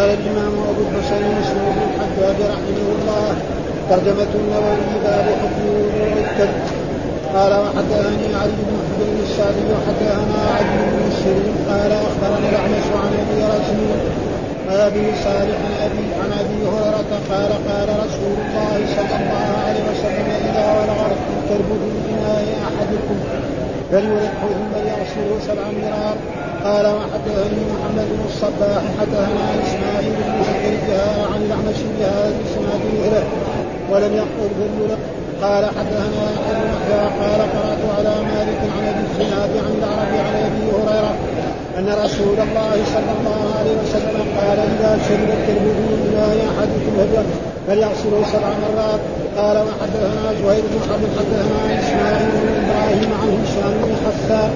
قال الإمام أبو الحسين مسلم بن الحجاج رحمه الله ترجمة النووي باب حكم وضوء الكلب قال وحدثني علي بن حجر السعدي وحدثنا علي بن السري قال اخبرني الأعمش عن أبي رسول أبي صالح عن أبي عن أبي هريرة. قال قال رسول الله صلى الله عليه وسلم إذا ولغ الكلب في اناء أحدكم فليلقه ثم ليغسله سبع مرار. قال وحدثني محمد بن الصباح حدثنا إسماعيل بن زكريا عن الاعمش بهذا الاسناد مثله ولم يقل فليلق قال حدثنا أبو يحيى قال قرأت على مالك عن أبي الزناد عن العربي عن أبي هريرة أن رسول الله صلى الله عليه وسلم قال إذا شرب في اناء احدكم فليغسله سبع مرات قال وحدثنا زهير بن حرب حدثنا إسماعيل بن إبراهيم عن هشام بن حسان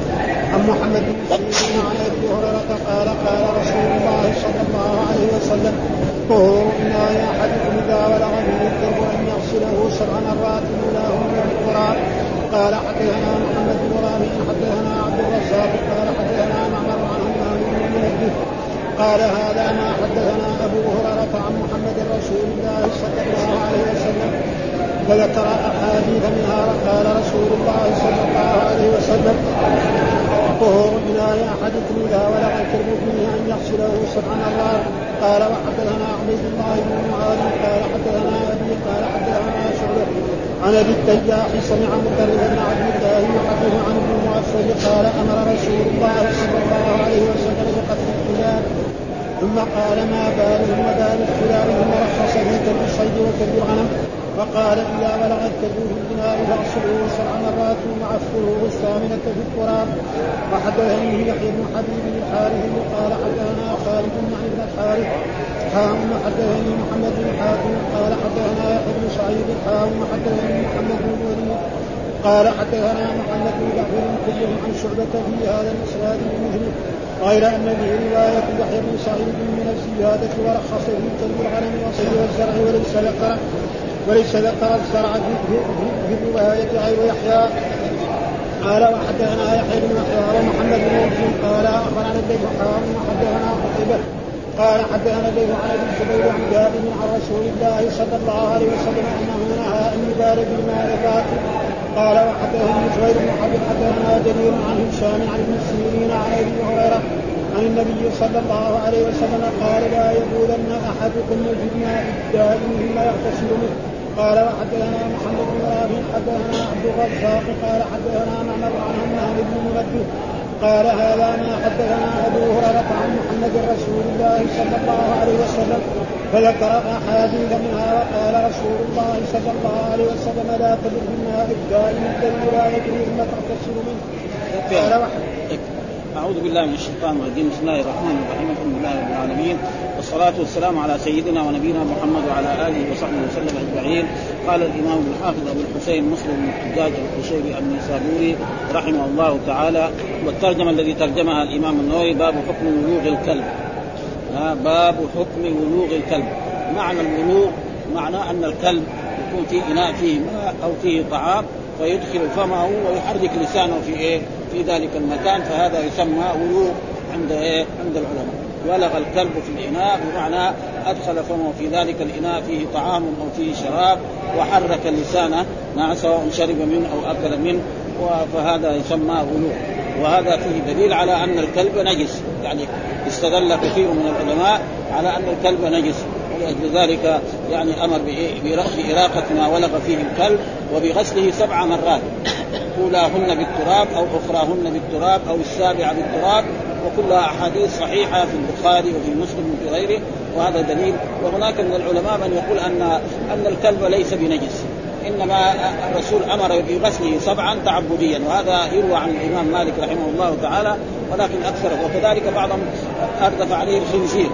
عن محمد بن سيرين عن أبي هريرة قال قال رسول الله صلى الله عليه وسلم طهور اناء احدكم إذا ولغ به الكلب أن يغسله سبع مرات اولاهن القران قال حدثنا محمد بن رامي حدثنا عبد الرزاق قال حدثنا معمر عن همام بن قال هذا ما حدثنا أبو هريرة عن محمد رسول الله صلى الله عليه وسلم فذكر أحاديث منها قال رسول الله صلى الله عليه وسلم طهور إناء أحدكم إذا ولغ الكلب فيه أن يغسله سبع مرات. قال وحدثنا عبيد الله بن معاذ قال حدثنا أبي قال حدثنا شعبة عن أبي التياح سمع مدرب بن عبد الله يحدث عن ابن مؤثر قال أمر رسول الله صلى الله عليه وسلم بقتل الكلاب ثم قال ما بالهم وبال الكلاب ثم رخص في كلب الصيد وكلب الغنم وقال إذا بلغ الكلب في البناء فاغسله سبع مرات وعفره الثامنة في التراب. وحدثني يحيى بن حبيب الحارث قال حدثنا خالد بن ابن الحارث حام حدثني محمد بن حاتم قال حدثنا يحيى بن سعيد حام حدثني محمد بن الوليد قال حدثنا محمد بن جعفر كلهم عن شعبة في هذا الإسناد المجرم غير أن به رواية يحيى بن سعيد من الزيادة ورخص في كلب الغنم وصيد والزرع وليس ذكر وليس ذكر الزرع في, رواية غير يحيى. قال وحدثنا يحيى بن يحيى ومحمد بن مسلم قال أخبرنا الليث حرام وحدثنا قتيبة. قال حدثنا الليث عن ابي الزبير عن جابر عن رسول الله صلى الله عليه وسلم أنه نهى أن يبال بالماء فاتي قال وحدثني زهير بن حرب حدثنا جرير عن هشام عن ابن سيرين عن أبي هريرة عن النبي صلى الله عليه وسلم قال لا يقولن أحدكم في الماء الدائم ثم يغتسل منه. قال وحدثنا محمد بن رافع حدثنا عبد الرزاق قال حدثنا معمر عن بن منبه قال هذا ما حدثنا أبو هريرة عن محمد رسول الله صلى الله عليه وسلم فذكر احاديث منها وقال رسول الله صلى الله عليه وسلم لا تدر الماء الدائم الذي لا يجري ثم تغتسل منه. قال أعوذ بالله من الشيطان الرجيم. بسم الله الرحمن الرحيم. الحمد لله رب العالمين. والصلاة والسلام على سيدنا ونبينا محمد وعلى آله وصحبه وسلم أجمعين. قال الإمام الحافظ أبو الحسين مسلم بن الحجاج القشيري النيسابوري رحمه الله تعالى. والترجمة الذي ترجمها الإمام النووي باب حكم ولوغ الكلب. باب حكم ولوغ الكلب. معنى الولوغ معناه أن الكلب يكون في إناء فيه ماء أو فيه طعام فيدخل فمه ويحرك لسانه في إيه؟ في ذلك المكان فهذا يسمى ولوغ عند إيه؟ عند العلماء. ولغ الكلب في الإناء بمعنى أدخل فمه في ذلك الإناء فيه طعام أو فيه شراب وحرك لسانه مع سواء شرب منه أو أكل منه فهذا يسمى ولوغ وهذا فيه دليل على أن الكلب نجس. يعني استدل كثير من العلماء على أن الكلب نجس. ولأجل ذلك يعني أمر بإراقة ما ولغ فيه الكلب وبغسله سبع مرات. أولاهن بالتراب أو أخراهن بالتراب أو السابعه بالتراب. وكلها أحاديث صحيحة في البخاري وفي مسلم وفي غيره. وهذا دليل. وهناك من العلماء من يقول ان أن الكلب ليس بنجس. إنما الرسول أمر بغسله سبعا تعبديا. وهذا يروى عن الإمام مالك رحمه الله تعالى. ولكن أكثر. وكذلك بعضهم أردف عليه الخنزير.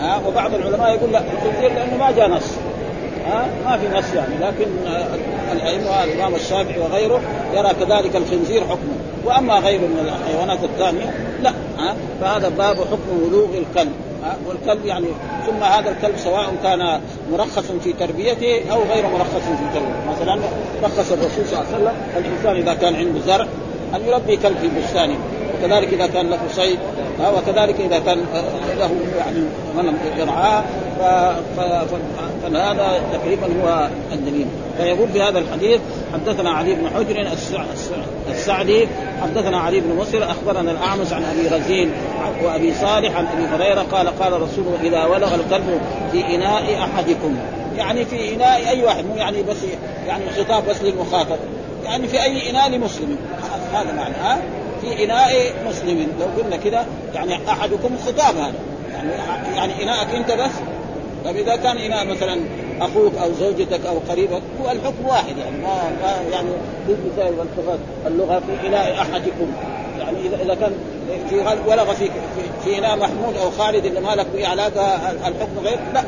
ها وبعض العلماء يقول لا الخنزير لأنه ما جاء نص. ها ما في نص يعني لكن الأئمة الإمام الشافعي وغيره يرى كذلك الخنزير حكمه. وأما غيره من الحيوانات الثانية لا ها فهذا باب حكم ولوغ الكلب. والكلب يعني ثم هذا الكلب سواء كان مرخص في تربيته أو غير مرخص في تربيته. مثلا رخص الرسول صلى الله عليه وسلم الإنسان إذا كان عنده زرع أن يربي كلب في بستانه. وكذلك إذا كان له صيد وكذلك إذا كان له يعني غنم يرعاه فهذا تقريبا هو الدليل. فيقول في هذا الحديث حدثنا علي بن حجر السعدي حدثنا علي بن مسر أخبرنا الأعمش عن أبي رزين وأبي صالح عن أبي هريرة قال قال رسول إذا ولغ الكلب في إناء أحدكم يعني في إناء أي واحد مو يعني بس يعني خطاب بس للمخاطب يعني في أي إناء لمسلم. هذا معنى ها؟ في إناء مسلم. لو قلنا كذا يعني أحدكم خطاب هذا. يعني يعني إناءك أنت بس. طيب إذا كان إناء مثلا أخوك أو زوجتك أو قريبك هو الحكم واحد يعني. ما, ما يعني بالمثال والتفات اللغة في إناء أحدكم. يعني اذا إذا كان في ولغ في في إناء محمود أو خالد اللي ما لك علاقه الحكم غير لا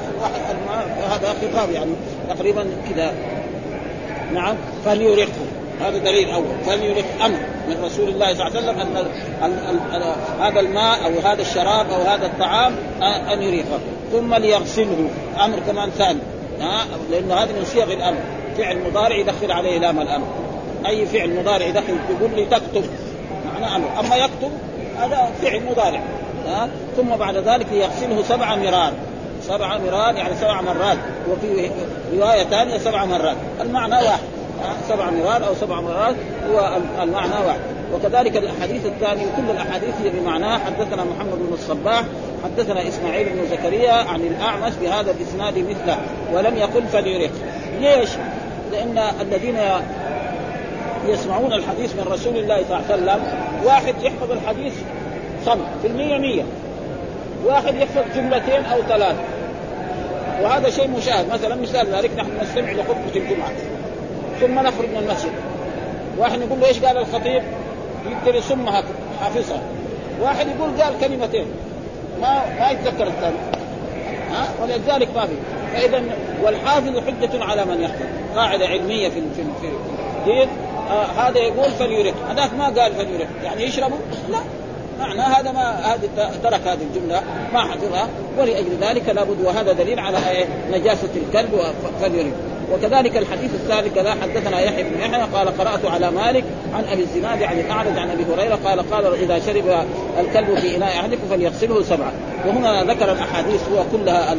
هذا خطاب يعني تقريبا كذا. نعم فليرقه هذا دليل أول. فليرق أمر من رسول الله صلى الله عليه وسلم أن هذا الماء أو هذا الشراب أو هذا الطعام أن يريقه ثم ليغسله. أمر كمان ثاني. ها؟ لأنه هذا من صيغ الأمر. فعل مضارع يدخل عليه لام الأمر. أي فعل مضارع يدخل يقول لي تكتب. معنى أمر. أما يكتب هذا فعل مضارع. ها؟ ثم بعد ذلك يغسله سبع مرار. سبع مرار يعني سبع مرات. وفي رواية ثانية سبع مرات. المعنى واحد. سبع مرات أو سبع مرات هو المعنى واحد. وكذلك الأحاديث الثانية كل الأحاديث هي بمعناه حدثنا محمد بن الصباح حدثنا إسماعيل بن زكريا عن الأعمش بهذا الإسناد مثله ولم يقل فليرق. ليش؟ لأن الذين يسمعون الحديث من رسول الله صلى الله عليه وسلم واحد يحفظ الحديث صم في المية مية. واحد يحفظ جملتين أو ثلاث وهذا شيء مشاهد. مثلا مثال ذلك نحن نستمع لخطبة الجمعة. ثم نخرج من المسجد. واحد يقول له إيش قال الخطيب؟ يقدر يسمها حافظها. واحد يقول قال كلمتين. ما ما يتذكر الثاني. ها؟ ولذلك ما في. فإذا والحافظ حجة على من يحفظ قاعدة علمية في في في الدين. آه هذا يقول فليرق. هذاك ما قال فليرق. يعني يشربوا لا. معنى هذا ما هذا ترك هذه الجملة. ما حفظها. ولأجل ذلك لابد وهذا دليل على إيه؟ نجاسة الكلب فليرق. وكذلك الحديث الثالث كذا حدثنا يحيى بن يحيى قال قرأت على مالك عن أبي الزناد عن الأعرج عن أبي هريرة قال قال إذا شرب الكلب في إناء احدكم فليغسله سبعة. وهنا ذكر الأحاديث هو كلها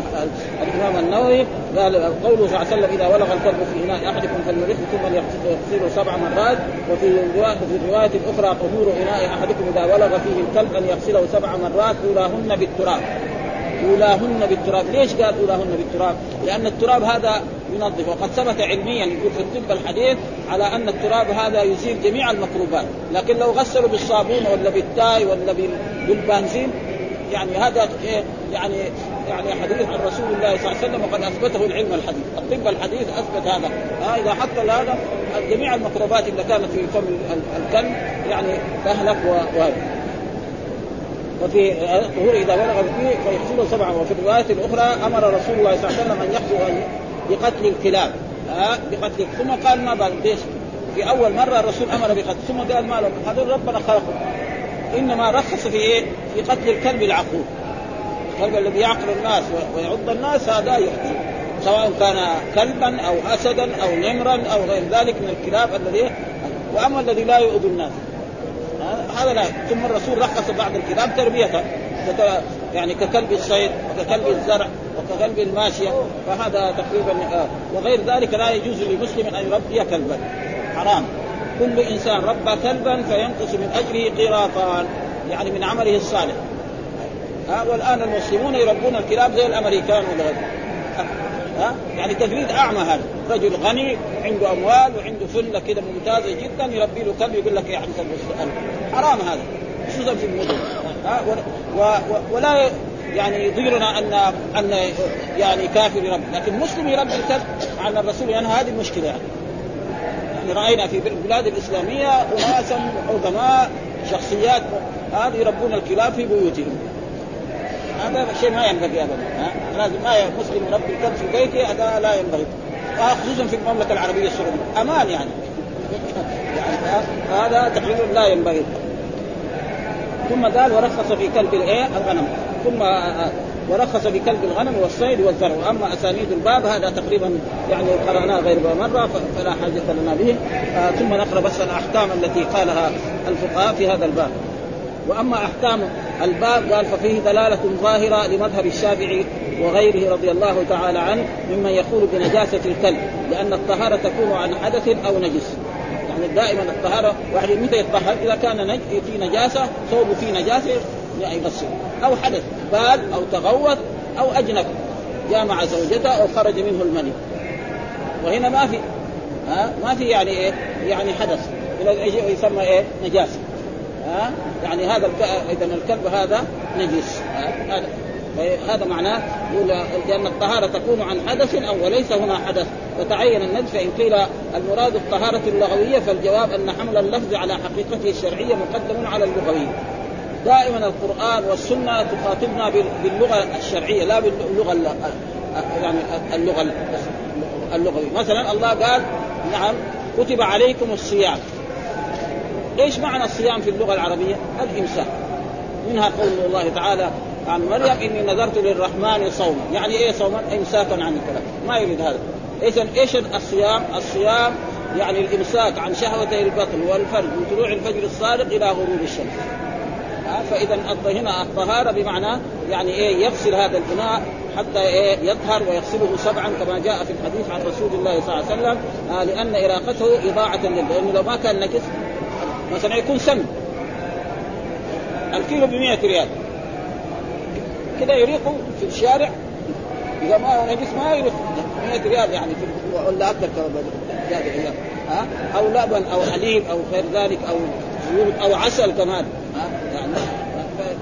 الإمام النووي قال قوله صلى الله عليه وسلم إذا ولغ الكلب في إناء أحدكم فليغسله ثم يغسله سبع مرات. وفي في الروايه الاخرى طهور إناء أحدكم إذا ولغ فيه الكلب أن يغسله سبع مرات أولاهن بالتراب. أولاهن بالتراب، ليش قال أولاهن بالتراب؟ لأن التراب هذا ينظف. وقد ثبت علميا يقول في الطب الحديث على أن التراب هذا يزيل جميع الميكروبات، لكن لو غسلوا بالصابون ولا بالتاي ولا بالبنزين يعني هذا إيه؟ يعني يعني حديث عن رسول الله صلى الله عليه وسلم وقد أثبته العلم الحديث، الطب الحديث أثبت هذا، ها إذا حط هذا جميع الميكروبات اللي كانت في فم الكلب يعني تهلك وهذا. وفي الطهور إذا بلغ فيه فيغسله سبعا. وفي الرواية الأخرى أمر رسول الله صلى الله عليه وسلم أن يغسل بقتل الكلاب ها؟ بقتل ثم قال ما بال ليش؟ في أول مرة الرسول أمر بقتل. ثم قال ما لكم هذول ربنا خلقهم إنما رخص في إيه؟ في قتل الكلب العقور الكلب الذي يعقر الناس ويعض الناس هذا يؤذي سواء كان كلبا أو اسدا أو نمرا أو غير ذلك من الكلاب الذي وأما الذي لا يؤذي الناس. هذا لا. ثم الرسول رخص بعض الكلاب تربيته. يعني ككلب الصيد وككلب الزرع وككلب الماشية فهذا تقريبا آه وغير ذلك لا يجوز لمسلم أن يربي كلبا. حرام. كل إنسان ربى كلبا فينقص من أجره قراطان يعني من عمله الصالح. ها والآن المسلمون يربون الكلاب زي الأمريكان ولا ها يعني تجريد أعمى هذا. رجل غني عنده أموال وعنده سنه كده ممتازة جدا يربي له كلب يقول لك يا حسن حرام هذا. خصوصا في المدن. ولا يعني يضيرنا ان أن يعني كافر يربي لكن مسلم يربي الكلب عن الرسول يعني هذه المشكلة يعني. يعني رأينا في البلاد الإسلامية اناسا عظماء شخصيات هذه يربون الكلاب في بيوتهم. هذا شيء ما ينبغي ابدا لازم ما مسلم يربي الكلب في بيته هذا لا ينبغي. خصوصا في المملكة العربية السعودية. أمان يعني. يعني هذا تقريبا لا ينبغي. ثم قال ورخص في كلب الايه؟ الغنم. ثم ورخص في كلب الغنم والصيد والزرع. واما أسانيد الباب هذا تقريبا يعني قرأناه غير مرة فلا حاجة لنا به. آه ثم نقرأ بس الأحكام التي قالها الفقهاء في هذا الباب. وأما أحكام الباب قال ففيه دلالة ظاهرة لمذهب الشافعي وغيره رضي الله تعالى عنه ممن يقول بنجاسة الكلب لأن الطهارة تكون عن حدث أو نجس. يعني دائما الطهارة واحد متى يتطهر؟ إذا كان نج... في نجاسة ثوبه فيه نجاسة يغسل أو حدث بال أو تغوط أو أجنب. جامع زوجته أو خرج منه المني. وهنا ما في ها؟ ما في يعني إيه؟ يعني حدث. يسمى إيه؟ نجاسة. ها؟ يعني هذا اذا الكلب هذا نجس. هذا. هذا معناه لأن الطهارة تكون عن حدث أو وليس هنا حدث. وتعين النجس فان قيل المراد الطهارة اللغوية فالجواب أن حمل اللفظ على حقيقته الشرعية مقدم على اللغويه دائما القرآن والسنة تخاطبنا باللغة الشرعية لا باللغة يعني اللغة اللغويه مثلا الله قال نعم كتب عليكم الصيام. إيش معنى الصيام في اللغة العربية؟ الإمساك. منها قول الله تعالى عن مريم إني نذرت للرحمن صوما، يعني إيه صوما؟ امساكا عن الكلام، ما يريد هذا. اذا إيش الصيام؟ الصيام يعني الإمساك عن شهوتي البطن والفرج من طلوع الفجر الصادق إلى غروب الشمس. فاذا هنا الطهارة بمعنى يعني إيه يغسل هذا الاناء حتى إيه يطهر ويغسله سبعا كما جاء في الحديث عن رسول الله صلى الله عليه وسلم آه لأن إراقته إضاعة للبلد لأنه لو ما كان نجس مثلا يكون سم الكيلو ب 100 ريال كذا يريق في الشارع. إذا ما نجس ما يريق 100 ريال يعني في ولا أكثر زيادة ها؟ أو لبن أو حليب أو غير ذلك أو أو عسل كمان. ها؟ يعني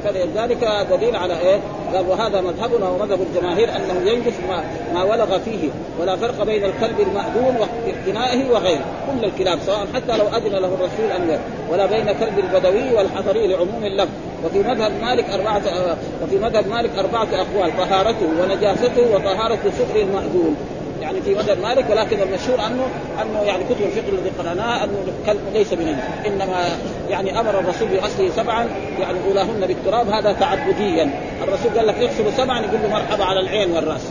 فلذلك دليل على إيه؟ قال وهذا مذهبنا ومذهب الجماهير أنه ينجس ما, ما ولغ فيه ولا فرق بين الكلب المأذون واقتنائه وغيره، كل الكلاب سواء حتى لو أذن له الرسول ان ولا بين كلب البدوي والحضري لعموم اللفظ، وفي مذهب مالك أربعة وفي مذهب مالك أربعة أقوال طهارته ونجاسته وطهارة سكر المأذون يعني في مذهب مالك ولكن المشهور عنه أنه يعني كتب الفقه الذي قراناه أنه الكلب ليس بنجس إنما يعني أمر الرسول بغسله سبعا يعني أولاهن بالتراب هذا تعبديا. الرسول قال لك اغسلوا سبعا يقول له مرحبا على العين والرأس.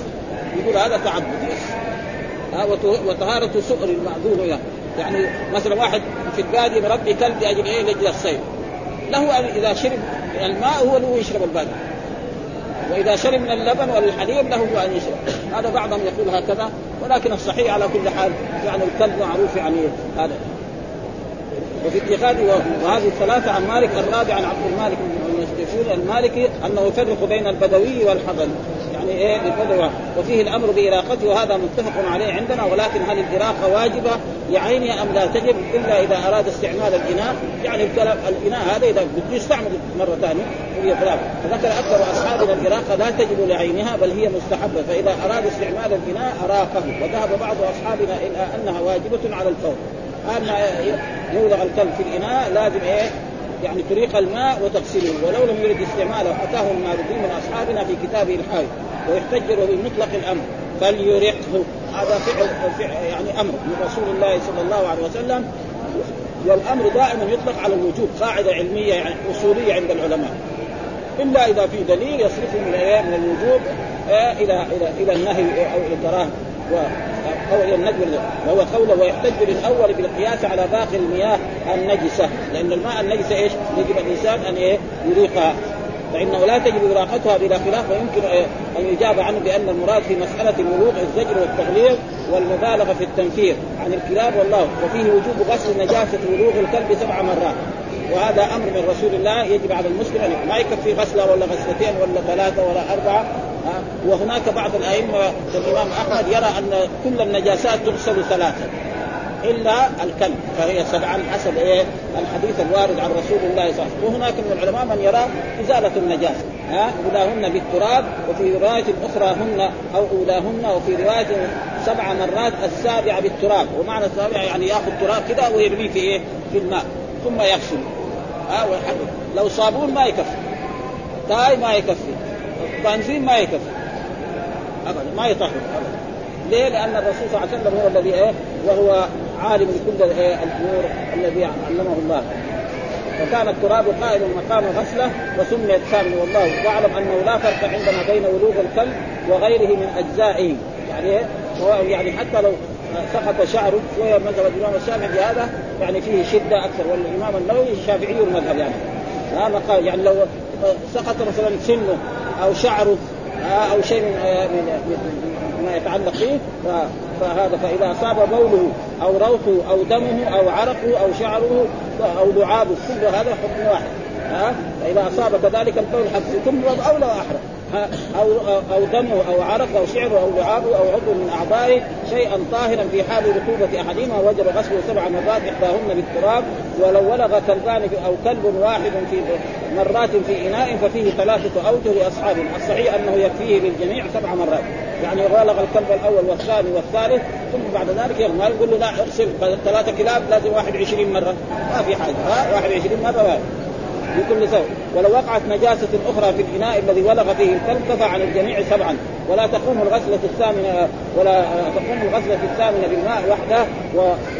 يقول هذا تعبدي بس وطهارة سؤر المعذور يعني مثلا واحد في البادية مربي كلب لاجل إيه لاجل الصيد. له إذا شرب الماء هو له يشرب البادية وإذا شرب من اللبن والحليب له أن يشرب. هذا بعضهم يقول هكذا ولكن الصحيح على كل حال يعني الكلب معروف يعني هذا. وفي اتخاذ وهذه الثلاثة عن مالك الرابع عن عبد المالك بن المالكي أنه يفرق بين البدوي والحضري. إيه البدوة وفيه الأمر بإراقته وهذا متفق عليه عندنا ولكن هل الإراقة واجبة؟ لعينها أم لا تجب إلا إذا أراد استعمال الإناء. يعني الإناء هذا إذا بده يستعمل مرة ثانية فذكر أكثر أصحابنا الإراقة لا تجب لعينها بل هي مستحبة. فإذا أراد استعمال الإناء أراقه. وذهب بعض أصحابنا إلى أنها واجبة على الفور. ان يولغ الكلب في الإناء لازم إيه؟ يعني تريق الماء وتغسله. ولو لم يرد استعماله أتاه المالكي من أصحابنا في كتابه الحائط ويحتج بمطلق الأمر فليرقه. هذا فعل, فعل يعني أمر من رسول الله صلى الله عليه وسلم. والأمر دائما يطلق على الوجوب قاعدة علمية يعني أصولية عند العلماء. إلا إذا في دليل يصرفه من من الوجوب إلى إلى إلى النهي أو إلى الكراهة أو إلى الندب وهو قوله ويحتج للاول بالقياس على باقي المياه النجسة. لأن الماء النجسة إيش؟ يجب الإنسان أن إيه؟ يريقها. فإنه لا تجب اراقتها بلا خلاف ويمكن أن يجاب عنه بأن المراد في مسألة الولوغ الزجر والتغليظ والمبالغة في التنفير عن الكلاب والله وفيه وجوب غسل نجاسة ولوغ الكلب سبع مرات. وهذا أمر من رسول الله يجب على المسلم أن ما يكفي غسلة ولا غسلتين ولا ثلاثة ولا أربعة وهناك بعض الأئمة الإمام أحمد يرى أن كل النجاسات تغسل ثلاثة. إلا الكلب فهي سبعا حسب إيه الحديث الوارد عن رسول الله صلى الله عليه وسلم. وهناك من العلماء من يرى إزالة النجاسه ها أولاهن بالتراب وفي رواية أخرى هن أو أولاهن وفي رواية سبع مرات السابعة بالتراب. ومعنى السابعة يعني يأخذ تراب كذا ويرميه في إيه؟ في الماء ثم يغسل. ها لو صابون ما يكفي. تاي ما يكفي. بنزين ما يكفي. ابدا ما يطهر. ابدا. ليه؟ لأن الرسول صلى الله عليه وسلم هو الذي إيه؟ وهو عالم بكل الأمور الذي علمه الله. وكان التراب قائم مقام غسلة وسميت سامي والله واعلم أنه لا فرق عندنا بين ولوغ الكلب وغيره من اجزائه يعني يعني حتى لو سقط شعره شوية مذهب الإمام الشافعي بهذا يعني فيه شدة أكثر. والإمام النووي الشافعي المذهب يعني. ها مقام يعني لو سقط مثلا سنه أو شعره أو شيء من ما يتعلق به فهذا فإذا أصاب بوله أو روثه أو دمه أو عرقه أو شعره أو لعابه كل هذا حكم واحد. ها؟ فإذا أصاب كذلك البول حق كل أو لو احرق أو أو دمه أو عرق أو شعره أو لعابه أو عضو من أعضائه شيئا طاهرا في حال رطوبة أحدهما وجب غسله سبع مرات إحداهن بالتراب. ولو ولغ كلبان أو كلب واحد في مرات في إناء ففيه ثلاثة أوجه لأصحابه، الصحيح أنه يكفيه للجميع سبع مرات، يعني ولغ الكلب الأول والثاني والثالث ثم بعد ذلك ما يقول له لا اغسل ثلاثة كلاب لازم 21 مرة، ما في حاجة. ها 21 مرة واحد. بكل ثوب ولو وقعت نجاسة أخرى في الإناء الذي ولغ فيه الكلب كفى عن الجميع سبعا. ولا تقوم الغسلة الثامنة ولا تقوم الغسلة الثامنة بالماء وحده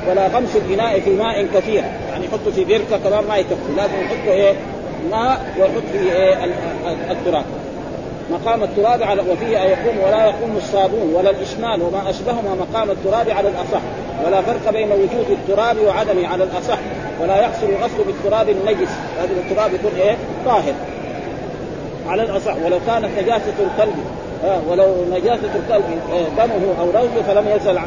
ولا غمس الإناء في ماء كثير. يعني يحط في بركة كمان ما يكفي. لازم يحط إيه؟ ماء ويحط فيه إيه؟ التراب. مقام التراب على وفيه أن يقوم ولا يقوم الصابون ولا الإشمال وما أشبههما مقام التراب على الأصح. ولا فرق بين وجود التراب وعدمه على الأصح. ولا يحصل الغسل بالتراب النجس. هذا التراب يكون إيه؟ طاهر. على الأصح. ولو كانت نجاسة الكلب آه ولو نجاسة الكلب آه دمه أو روثه فلم يزل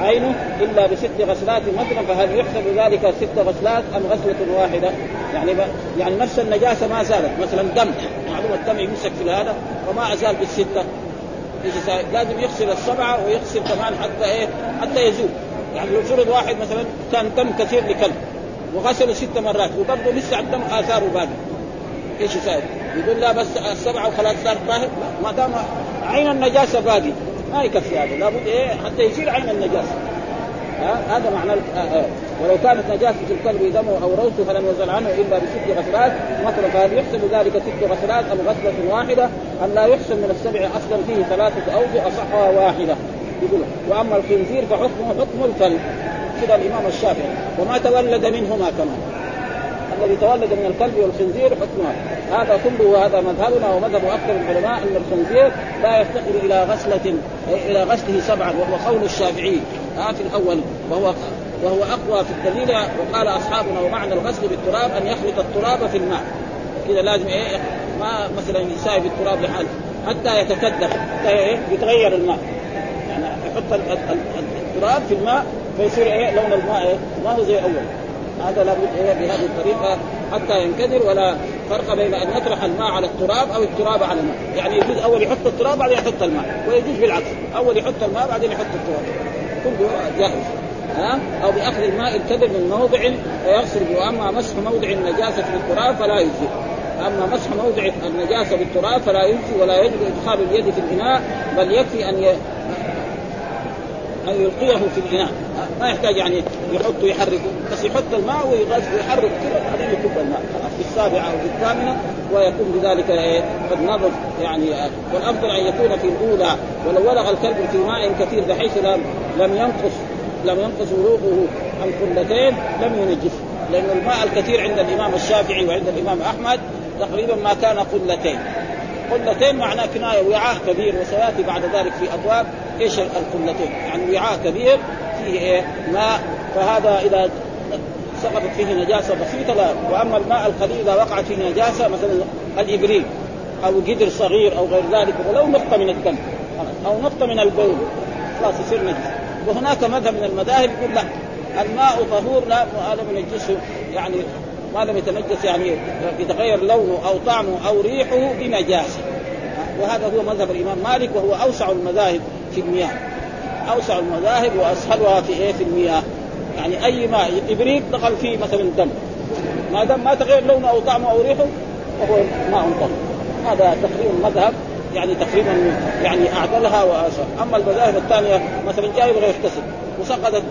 عينه إلا بست غسلات مثلا فهل يحسب ذلك ست غسلات أم غسلة واحدة؟ يعني يعني نفس النجاسة ما زالت. مثلا دم معلومه الدم يمسك في هذا وما أزال بالستة. لازم يغسل السبعة ويغسل كمان حتى إيه؟ حتى يزول. يعني لو فرض واحد مثلا كان دم كثير لكلب وغسل ست مرات وبرضه لسه الدم آثاره باقي. إيش يساوي؟ يقول لا بس السبعة وخلاص صار طاهر. ما دام عين النجاسة باقي. ما يكفي هذا. لابد إيه حتى يشيل عين النجاسه هذا معنى آه آه. ولو كانت نجاسه الكلب دمه أو روثه فلم يزل عنه إلا بست غسلات مثلا فهل يحسب ذلك ست غسلات أم غسلة واحدة؟ أم لا يحسب من السبع أصلا فيه ثلاثة أوجه اصحها واحدة؟ يقول وأما الخنزير فحكمه حكم الكلب كذا الإمام الشافعي. وما تولد منهما كمان الذي تولد من الكلب والخنزير حكمها. هذا كله هذا مذهبنا ومذهب أكثر العلماء أن الخنزير لا يفتقر إلى غسله إلى غسله سبعا وهو قول الشافعي. آه في الأول وهو وهو أقوى في الدليل وقال أصحابنا ومعنى الغسل بالتراب أن يخلط التراب في الماء. كذا لازم إيه؟ ما مثلا يساوي التراب لحاله حتى يتكدر حتى إيه؟ يتغير الماء. يعني يحط التراب في الماء فيصير إيه؟ لون الماء إيه؟ ما هو زي أول. هذا لابد إيه بهذه الطريقة حتى ينكدر ولا فرق بين أن يطرح الماء على التراب أو التراب على الماء، يعني يجوز أول يحط التراب بعدين يحط الماء، ويجوز بالعكس، أول يحط الماء بعدين يحط التراب. كله جائز. ها؟ أو بأخذ الماء الكدر من موضع ويغسل به. وأما مسح موضع النجاسة في التراب فلا يجزي أما مسح موضع النجاسة بالتراب فلا يجزي ولا يجب إدخال اليد في الإناء بل يكفي أن أن يلقيه في الإناء. ما يحتاج يعني يحط ويحرك بس يحط الماء ويغز ويحرك كذا بعدين يكب الماء. في السابعه أو في الثامنه ويكون بذلك إيه قد نظف يعني والأفضل أن يكون في الأولى. ولو ولغ الكلب في ماء كثير بحيث لم لم ينقص لم ينقص ولوغه عن قلتين لم ينجسه لأن الماء الكثير عند الإمام الشافعي وعند الإمام أحمد تقريبا ما كان قلتين. قلتين معناه كناية وعاء كبير وسيأتي بعد ذلك في أبواب إيش القلتين؟ يعني وعاء كبير فيه إيه؟ ماء. فهذا إذا سقطت فيه نجاسة بسيطة لا. وأما الماء القليل إذا وقعت فيه نجاسة مثلا الإبريق أو قدر صغير أو غير ذلك ولو نقطة من الدم أو نقطة من البول خلاص يصير نجس. وهناك مذهب من المذاهب يقول لا الماء طهور لا هذا ينجسه يعني ما لم يتنجس يعني يتغير لونه أو طعمه أو ريحه بنجاسة. وهذا هو مذهب الإمام مالك وهو أوسع المذاهب في المياه أوسع المذاهب وأسهلها في إيه؟ في المياه. يعني أي ماء إبريق دخل فيه مثلا دم. ما دام ما تغير لونه أو طعمه أو ريحه فهو ماء طهور هذا تقريبا مذهب يعني تقريبا يعني أعدلها واسهل أما المذاهب الثانية مثلا جاي يبغى يغتسل وسقطت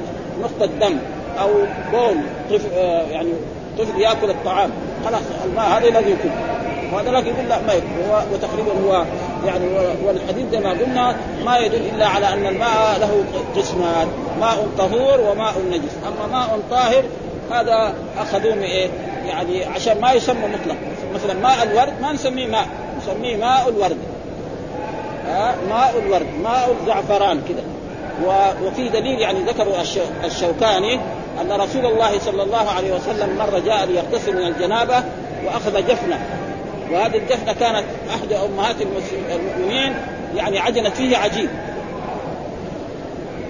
نقطة دم أو بول طفل يعني طفل يأكل الطعام. خلاص الماء هذا لازم يكون. وهذا لكن يقول لا ما يكون. وتقريبا هو يعني والحديث زي ما قلنا ما يدل إلا على أن الماء له قسمان ماء طهور وماء نجس. أما ماء طاهر هذا أخذوه من إيه؟ يعني عشان ما يسمى مطلق. مثلا ماء الورد ما نسميه ماء نسميه ماء الورد. آه ماء الورد ماء الزعفران كذا وفي دليل يعني ذكر الشوكاني أن رسول الله صلى الله عليه وسلم مرة جاء ليغتسل من الجنابة وأخذ جفنة. وهذه الجفنه كانت أحد أمهات المؤمنين يعني عجنت فيه عجين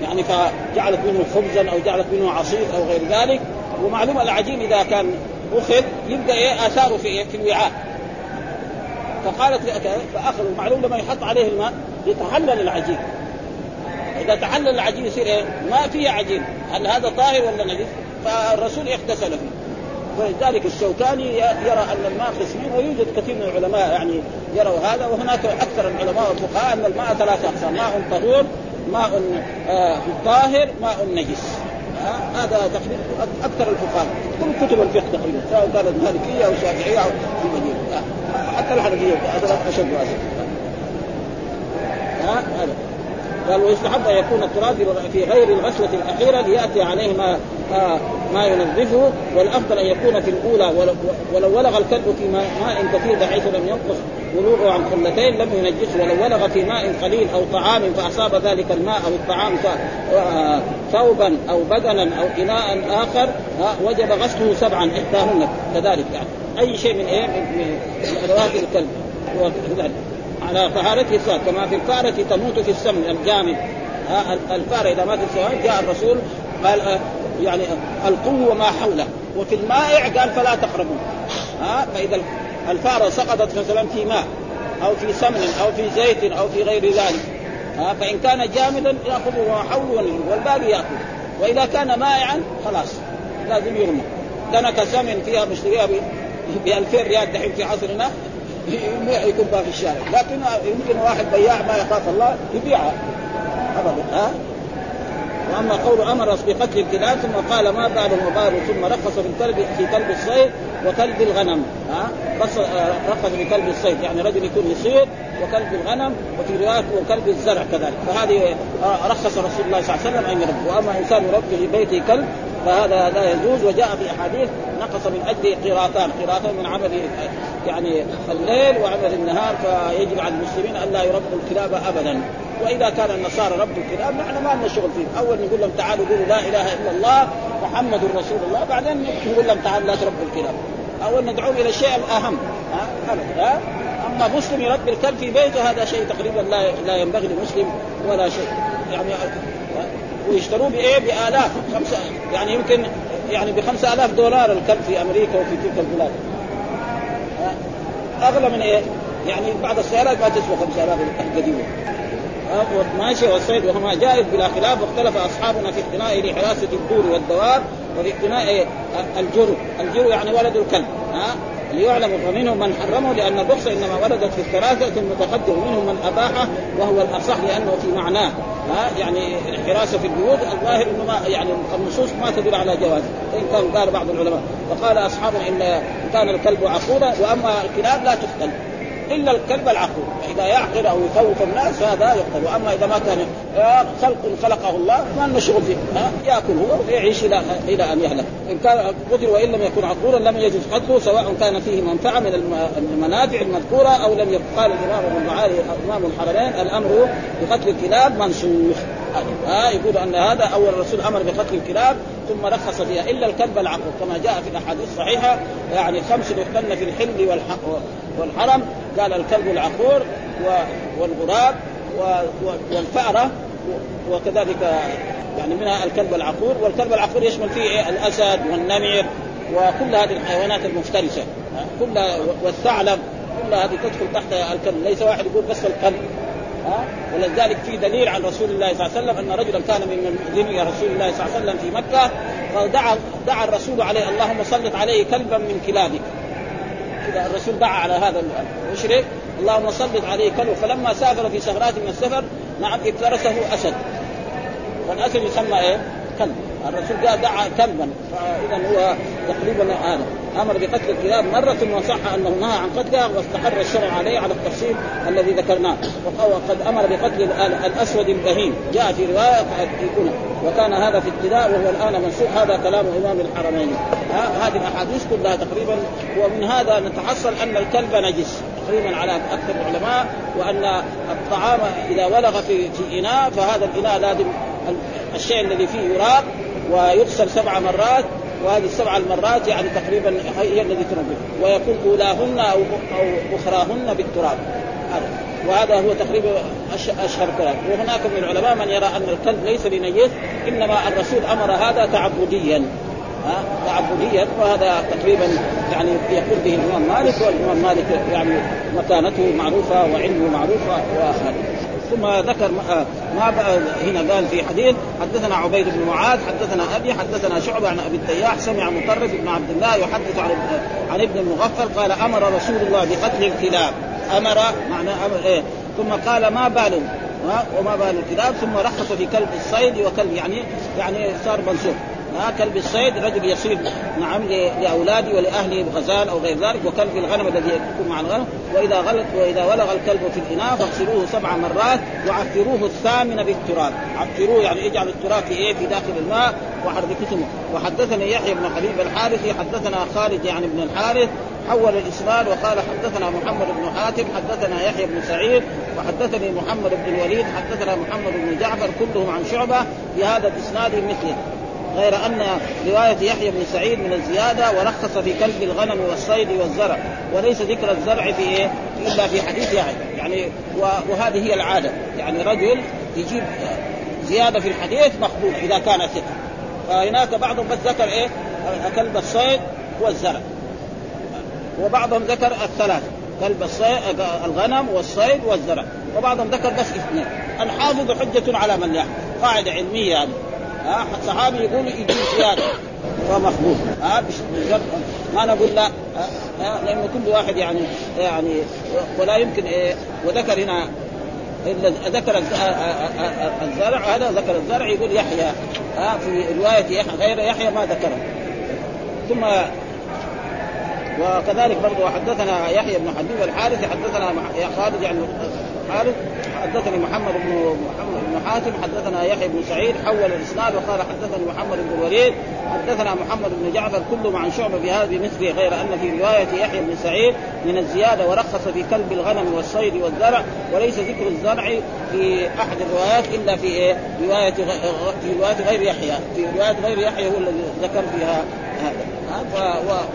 يعني فجعلت منه خبزا أو جعلت منه عصير أو غير ذلك. ومعلوم العجين إذا كان أخذ يبدأ إيه؟ آثاره في إيه؟ في الوعاء. فقالت فاخذوا معلوم لما يحط عليه الماء يتحلل العجين. إذا تحلل العجين يصير إيه؟ ما فيه عجين. هل هذا طاهر ولا نجس؟ فالرسول اغتسل فيه. ولذلك الشوكاني يرى أن الماء قسمين ويوجد كثير من العلماء يعني يروا هذا وهناك أكثر العلماء والفقهاء أن الماء ثلاثة أقسام ماء طهور ماء آه طاهر ماء نجس. آه هذا تقريبا أكثر الفقهاء كل كتب الفقه تقريبا سواء كانت مالكية أو شافعية أو آه حتى الحنفيه أشد واسع هذا. قال ويستحب أن يكون التراب في غير الغسلة الأخيرة ليأتي عليه ما آه ما ينظفه والأفضل أن يكون في الأولى ولو ولغ الكلب في ماء كثير بحيث لم ينقص ولوغه عن خلتين لم ينجسه ولو ولغ في ماء قليل أو طعام فأصاب ذلك الماء أو الطعام آه، ثوبا أو بدنا أو إناء آخر آه، وجب غسله سبعا إحداهن كذلك يعني. أي شيء من إيه؟ من أدوات الكلب. على طهارته الصلاه كما في الفارة تموت في السمن الجامد. الفارة إذا ماتت في جاء الرسول قال آه، يعني القوة وما حوله. وفي المائع قال فلا تقربوا. ها فإذا الفارة سقطت مثلا في ماء أو في سمن أو في زيت أو في غير ذلك. ها فإن كان جامدا يأخذ ما حوله والباقي يأكل. وإذا كان مائعا خلاص لازم يرمى. دنك سمن فيها مشتريها ب 2000 ريال دحين في عصرنا. يكون في الشارع. لكن يمكن واحد بياع ما يخاف الله يبيعها ابدا ها؟ وأما قول أمر بقتل الكلاب ثم قال ما بعد المبارك ثم رخص في كلب في كلب الصيد وكلب الغنم ها؟ رخص في كلب الصيد يعني رجل يكون يصيد وكلب الغنم وفي رواية وكلب الزرع كذلك. فهذه رخص رسول الله صلى الله عليه وسلم ان يربي وأما إنسان يربي في بيته كلب فهذا لا يجوز وجاء في أحاديث نقص من اجله قراطان. قراطان من عمل يعني الليل وعمل النهار فيجب على المسلمين أن لا يربوا الكلاب ابدا. وإذا كان النصارى ربوا الكلاب نحن ما لنا شغل فيه. أول نقول لهم تعالوا قولوا لا إله إلا الله محمد رسول الله بعدين نقول لهم تعالوا لا تربوا الكلاب. أول ندعوهم إلى الشيء الأهم. ها؟ ها؟ أما مسلم يربي الكلب في بيته هذا شيء تقريبا لا لا ينبغي لمسلم ولا شيء. يعني ويشتروه بإيه؟ بآلاف. خمسه يعني يمكن يعني ب 5000 دولار الكلب في أمريكا وفي تلك البلاد. أغلى من إيه؟ يعني بعض السيارات ما تسوى 5000 القديمة. ماشي والصيد وهما جائز بلا خلاف. واختلف أصحابنا في اقتناء لحراسة الدور والدواب وفي اقتناء الجرو، الجرو يعني ولد الكلب. ها ليعلم ومنهم من حرمه لأن الرخصة إنما وردت في الثلاثه المتقدم. ومنهم من اباحه وهو الأصح لأنه في معناه. ها؟ يعني الحراسة في البيوت الظاهر انه ما يعني النصوص ما تدل على جوازه وان كان قال بعض العلماء. فقال أصحابنا إن كان الكلب عقولا وأما الكلاب لا تقتل. إلا الكلب العقول فإذا يعقل أو يخوف الناس فهذا يقتل واما إذا ما كان خلق خلقه الله ما لنا شغل فيه. ياكل هو ويعيش إلى إلى أن يهلك. إن كان قتل وإن لم يكن عقولا لم يجوز قتله سواء كان فيه منفعة من المنافع المذكورة أو لم يكن قال الإمام ابو المعالي امام الحرمين الأمر بقتل الكلاب منسوخ. ها يقول أن هذا أول الرسول أمر بقتل الكلاب ثم رخص فيها إلا الكلب العقل. كما جاء في الأحاديث الصحيحه يعني خمس يقتلن في الحل والحرم قال الكلب العقور والغراب والفأرة وكذلك يعني منها الكلب العقور. والكلب العقور يشمل فيه إيه؟ الأسد والنمر وكل هذه الحيوانات المفترسة. كلها والثعلب كل هذه تدخل تحت الكلب. ليس واحد يقول بس الكلب. ها؟ ولذلك في دليل عن رسول الله صلى الله عليه وسلم أن رجلا كان من مؤذني رسول الله صلى الله عليه وسلم في مكة فدعا دعا الرسول عليه اللهم سلط عليه كلبا من كلابك. كذا الرسول دعا على هذا المشرك اللهم سلط عليه كلب فلما سافر في سفرات من السفر نعم افترسه أسد. والأسد يسمى إيه؟ كلب. الرسول جاء دعا كلبا فاذا هو تقريبا هذا. أمر بقتل الكلاب مرة وصح أنه نهى عن قتلها واستقر الشرع عليه على التفصيل الذي ذكرناه. وقد أمر بقتل الأسود البهيم. جاء في رواية يكون وكان هذا في ابتداء وهو الآن منسوخ هذا كلام إمام الحرمين. هذه الأحاديث كلها تقريبا. ومن هذا نتحصل أن الكلب نجس. تقريبا على أكثر العلماء. وأن الطعام إذا ولغ في إناء فهذا الإناء لازم الشيء الذي فيه يراق. ويغسل سبع مرات وهذه السبع المرات يعني تقريبا هي الذي تنبه. ويكون أولاهن أو أو أخراهن بالتراب. هذا. وهذا هو تقريبا أشهر كلام. وهناك من العلماء من يرى أن الكلب ليس بنجس إنما الرسول أمر هذا تعبديا. ها؟ تعبديا. وهذا تقريبا يعني يقول به الإمام مالك والإمام مالك يعني مكانته معروفة وعلمه معروفة وهذا ثم ذكر ما هنا قال في حديث حدثنا عبيد بن معاذ حدثنا أبي حدثنا شعبة عن أبي التياح سمع مطرف بن عبد الله يحدث عن عن ابن المغفل قال أمر رسول الله بقتل الكلاب. أمر معنى أمر إيه؟ ثم قال ما بال وما بال الكلاب ثم رخص في كلب الصيد وكلب يعني يعني صار منسوخ. ها كلب الصيد رجل يصيد نعم لاولاده ولاهله بغزال أو غير ذلك وكلب الغنم الذي يكون مع الغنم. وإذا غلط وإذا ولغ الكلب في الإناء فاغسلوه سبع مرات وعفروه الثامنه بالتراب. عفروه يعني اجعل التراب في إيه؟ في داخل الماء. وحركته وحدثني يحيى بن حبيب الحارثي حدثنا خالد يعني بن الحارث حول الإسناد وقال حدثنا محمد بن حاتم حدثنا يحيى بن سعيد وحدثني محمد بن الوليد حدثنا محمد بن جعفر كلهم عن شعبة بهذا الإسناد مثله. غير أن رواية يحيى بن سعيد من الزيادة ورخص في كلب الغنم والصيد والزرع وليس ذكر الزرع في إيه؟ إلا في حديث يعني يعني وهذه هي العادة. يعني رجل يجيب زيادة في الحديث مقبول إذا كان ثقة. فهناك بعضهم بس ذكر إيه؟ كلب الصيد والزرع. وبعضهم ذكر الثلاث كلب الصيد الغنم والصيد والزرع. وبعضهم ذكر بس اثنين. الحافظ حجة على من يحفظ. قاعدة علمية يعني ها صحابي يقول يجيب زيادة. فمقبول ها ما نقول لا لأنه كل واحد يعني يعني ولا يمكن إيه وذكر هنا ذكر الزرع. هذا ذكر الزرع يقول يحيى ها في رواية يحيى غير يحيى ما ذكره. ثم وكذلك برضه حدثنا يحيى بن حبيب الحارث حدثنا خالد يعني حارث حدثني محمد بن محمد بن حاتم حدثنا يحيى بن سعيد حول الإسناد وقال حدثني محمد بن الوليد حدثنا محمد بن جعفر كلهم عن شعبة بهذا بمثله غير أن في رواية يحيى بن سعيد من الزيادة ورخص في كلب الغنم والصيد والزرع وليس ذكر الزرع في أحد الروايات إلا في إيه؟ رواية في رواية غير يحيى في رواية غير يحيى هو الذي ذكر فيها هذا.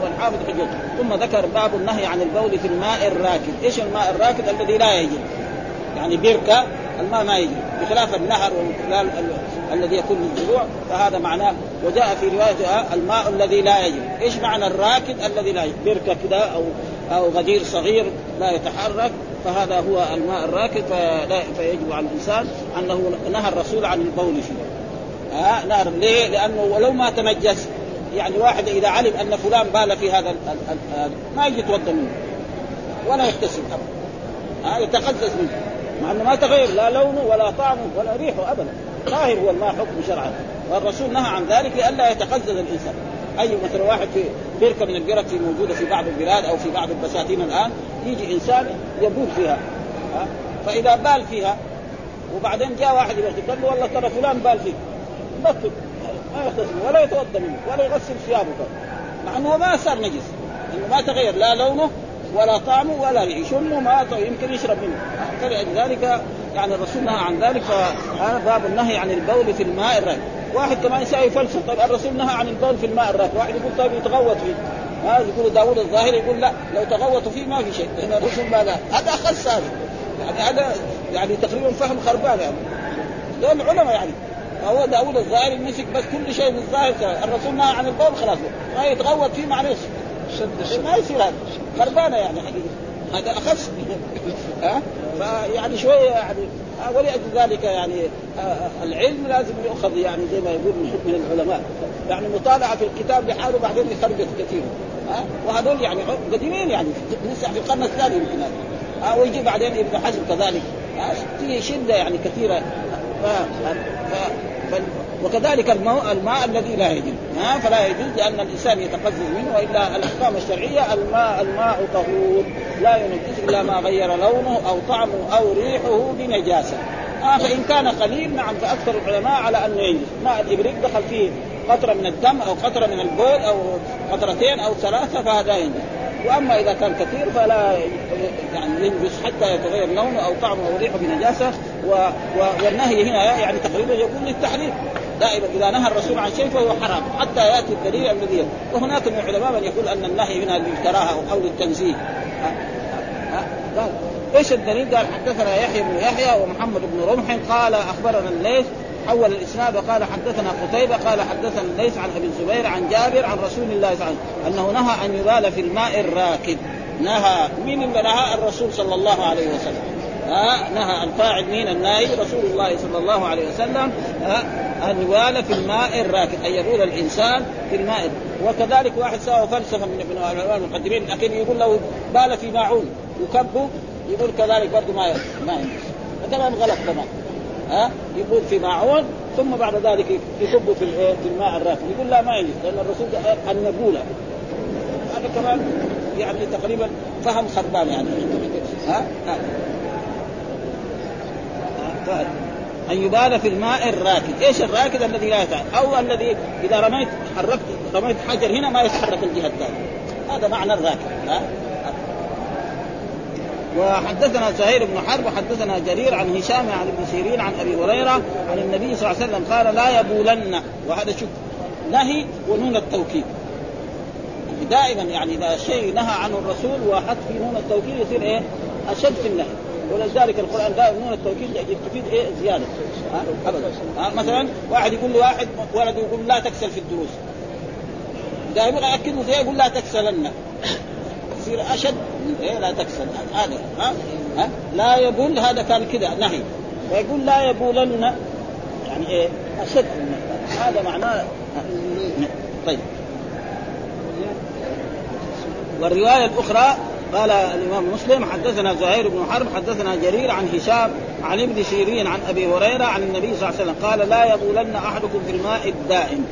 والحافظ حجته ثم ذكر باب النهي عن البول في الماء الراكد. إيش الماء الراكد؟ الذي لا يجب يعني بركه الماء ما يجري بخلاف النهر والخلال الذي يكون للزروع فهذا معناه وجاء في روايه الماء الذي لا يجري، إيش معنى الراكد الذي لا يجري؟ بركه كذا أو أو غدير صغير لا يتحرك فهذا هو الماء الراكد فيجب على الإنسان أنه نهى الرسول عن البول فيه. ها نهر ليه؟ لأنه ولو ما تنجس يعني واحد إذا علم أن فلان بال في هذا ما يجي يتوضأ منه ولا يغتسل ابدا ها يتقزز منه مع إنه ما تغير لا لونه ولا طعمه ولا ريحه ابدا. طاهر هو الماء حكم شرعا والرسول نهى عن ذلك لئلا يتقزز الإنسان. أي مثلا واحد في بركه من البرك موجودة في بعض البلاد أو في بعض البساتين الآن يجي إنسان يبول فيها. ها؟ فإذا بال فيها وبعدين جاء واحد يغسل قال له والله ترى فلان بال فيك. بطل. ما يغتسل ولا يتوضأ منه ولا يغسل ثيابه. مع إنه ما صار نجس. إنه ما تغير لا لونه ولا طعمه ولا ريح يشمه ما يمكن يشرب منه. فلذلك يعني الرسول نهى عن ذلك فهذا باب النهي عن البول في الماء الراكد واحد كمان يسأل يفلسف طيب الرسول نهى عن البول في الماء الراكد واحد يقول طيب يتغوط فيه. هذا؟ يقول داوود الظاهري يقول لا لو تغوطوا فيه ما في شيء. لأن الرسول ما هذا أخص هذا. يعني هذا يعني تقريبا فهم خربان يعني. دول العلماء يعني. فهو داوود الظاهري مسك بس كل شيء من الظاهر الرسول نهى عن البول خلاص. ما يتغوط فيه معلش شد ما يصير هذا. خربانه يعني. حقيقه هذا اخس ها؟ فيعني شوية يعني. ولأجل ذلك يعني العلم لازم يؤخذ يعني زي ما يقول من العلماء. يعني مطالعة في الكتاب لحاله بعدين يخربط كثير. ها؟ وهذول يعني قديمين يعني. لسه في القرن الثاني يمكن هذا. ويجي بعدين ابن حزم كذلك. في شدة يعني كثيرة. ف... ف... ف... وكذلك الماء, الماء الذي لا يجوز. ها؟ فلا يجوز لأن الإنسان يتقزز منه وإلا الأحكام الشرعية الماء الماء طهور. لا ينجس إلا ما غير لونه أو طعمه أو ريحه بنجاسة. آه فإن كان قليل نعم فأكثر العلماء على أنه ينجس. ماء الابريق دخل فيه قطرة من الدم أو قطرة من البول أو قطرتين أو ثلاثة فهذا ينجس. وأما إذا كان كثير فلا يعني ينجس حتى يتغير لونه أو طعمه أو ريحه بنجاسة. و... و... والنهي هنا يعني تقريبا يكون للتحريم. دائما إذا نهى الرسول عن شيء فهو حرام حتى يأتي الدليل الذي وهناك من العلماء من يقول أن النهي هنا للكراهة أو للتنزيه قال إيش الدليل؟ قال حدثنا يحيى بن يحيى ومحمد بن رمح قال أخبرنا الليث حول الإسناد وقال حدثنا قتيبة قال حدثنا الليث عن أبي الزبير عن جابر عن رسول الله صلى الله عليه وسلم أنه نهى أن يبال في الماء الراكد. نهى. مين اللي نهى؟ الرسول صلى الله عليه وسلم. ها نهى الفاعل مين الناهي رسول الله صلى الله عليه وسلم ها ان يبال في الماء الراكد أن يبول الإنسان في الماء. وكذلك واحد سوى فلسفة من العلماء المقدمين لكن يقول لو بال في ماعون يكبه يقول كذلك برضه ما ما كمان غلط كمان ها؟ يقول في ماعون ثم بعد ذلك يصب في في الماء الراكد. يقول لا ما يجوز لأن الرسول النبوله هذا كمان يعني تقريبا فهم خربان يعني. ها, ها. أن يبال في الماء الراكد، إيش الراكد الذي لا يتعرف أو الذي إذا رميت حركت رميت حجر هنا ما يتحرك الجهة الثانية، هذا معنى الراكد، ها؟ وحدثنا زهير بن حرب وحدثنا جرير عن هشام عن ابن سيرين عن أبي هريرة عن النبي صلى الله عليه وسلم قال لا يبولن. وهذا شوف نهي ونون التوكيد. دائما يعني إذا شيء نهى عنه الرسول وحط في نون التوكيد يصير إيه؟ أشد في النهي. ولذلك القرآن دائما نون التوكيد تفيد إيه؟ زيادة. ها؟ ابدا. ها؟ مثلا واحد يقول لواحد ولد يقول لا تكسل في الدروس. دائما اكد له يقول لا تكسلن. يصير أشد إيه؟ لا تكسل. هذا. ها؟ ها؟ لا يبول هذا كان كذا. نهي. ويقول لا يبولن يعني إيه؟ أشد هذا معناه طيب. والرواية الأخرى قال الإمام مسلم حدثنا زهير بن حرب حدثنا جرير عن هشام عن ابن سيرين عن أبي هريرة عن النبي صلى الله عليه وسلم قال لا يبولن أحدكم في الماء الدائم.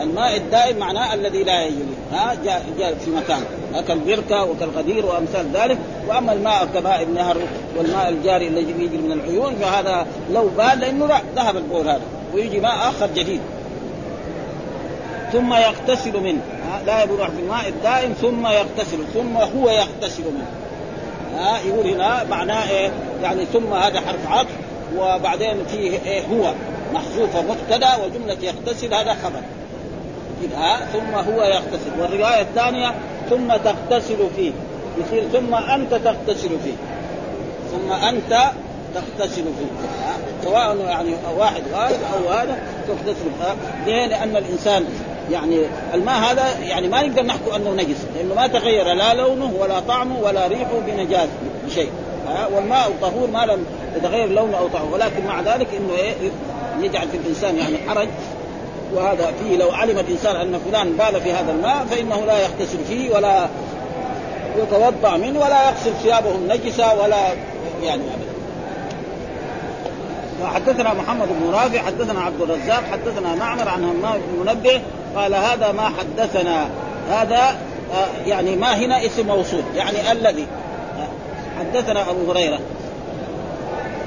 الماء الدائم معناه الذي لا يجري. ها جاء, جاء في مكان. كالبركة وكالغدير وأمثال ذلك. وأما الماء كماء النهر والماء الجاري الذي يجري من العيون فهذا لو بال لأنه ذهب البول هذا ويجي ماء آخر جديد. ثم يغتسل منه. لا يبول في الماء الدائم ثم يغتسل ثم هو يغتسل منه. ها يقول هنا معناه إيه؟ يعني ثم هذا حرف عطف وبعدين فيه إيه؟ هو محذوفه مبتدا وجملة يغتسل هذا خبر. كده ثم هو يغتسل. والرواية الثانية ثم تغتسل فيه. يصير ثم أنت تغتسل فيه. ثم أنت تغتسل فيه. سواء يعني واحد واحد أو هذا تغتسل. ليه؟ لأن الإنسان يعني الماء هذا يعني ما نقدر نحكم أنه نجس لأنه ما تغير لا لونه ولا طعمه ولا ريحه بنجاسه بشيء. والماء الطهور ما لم يتغير لونه أو طعمه ولكن مع ذلك إنه إيه؟ يجعل في الإنسان يعني حرج. وهذا فيه لو علم الإنسان أن فلان بال في هذا الماء فإنه لا يغتسل فيه ولا يتوضأ منه ولا يغسل ثيابه النجسة ولا يعني وحدثنا محمد بن رافع حدثنا عبد الرزاق حدثنا معمر عن همام بن منبه قال هذا ما حدثنا هذا يعني ما هنا اسم موصول يعني الذي حدثنا أبو هريرة.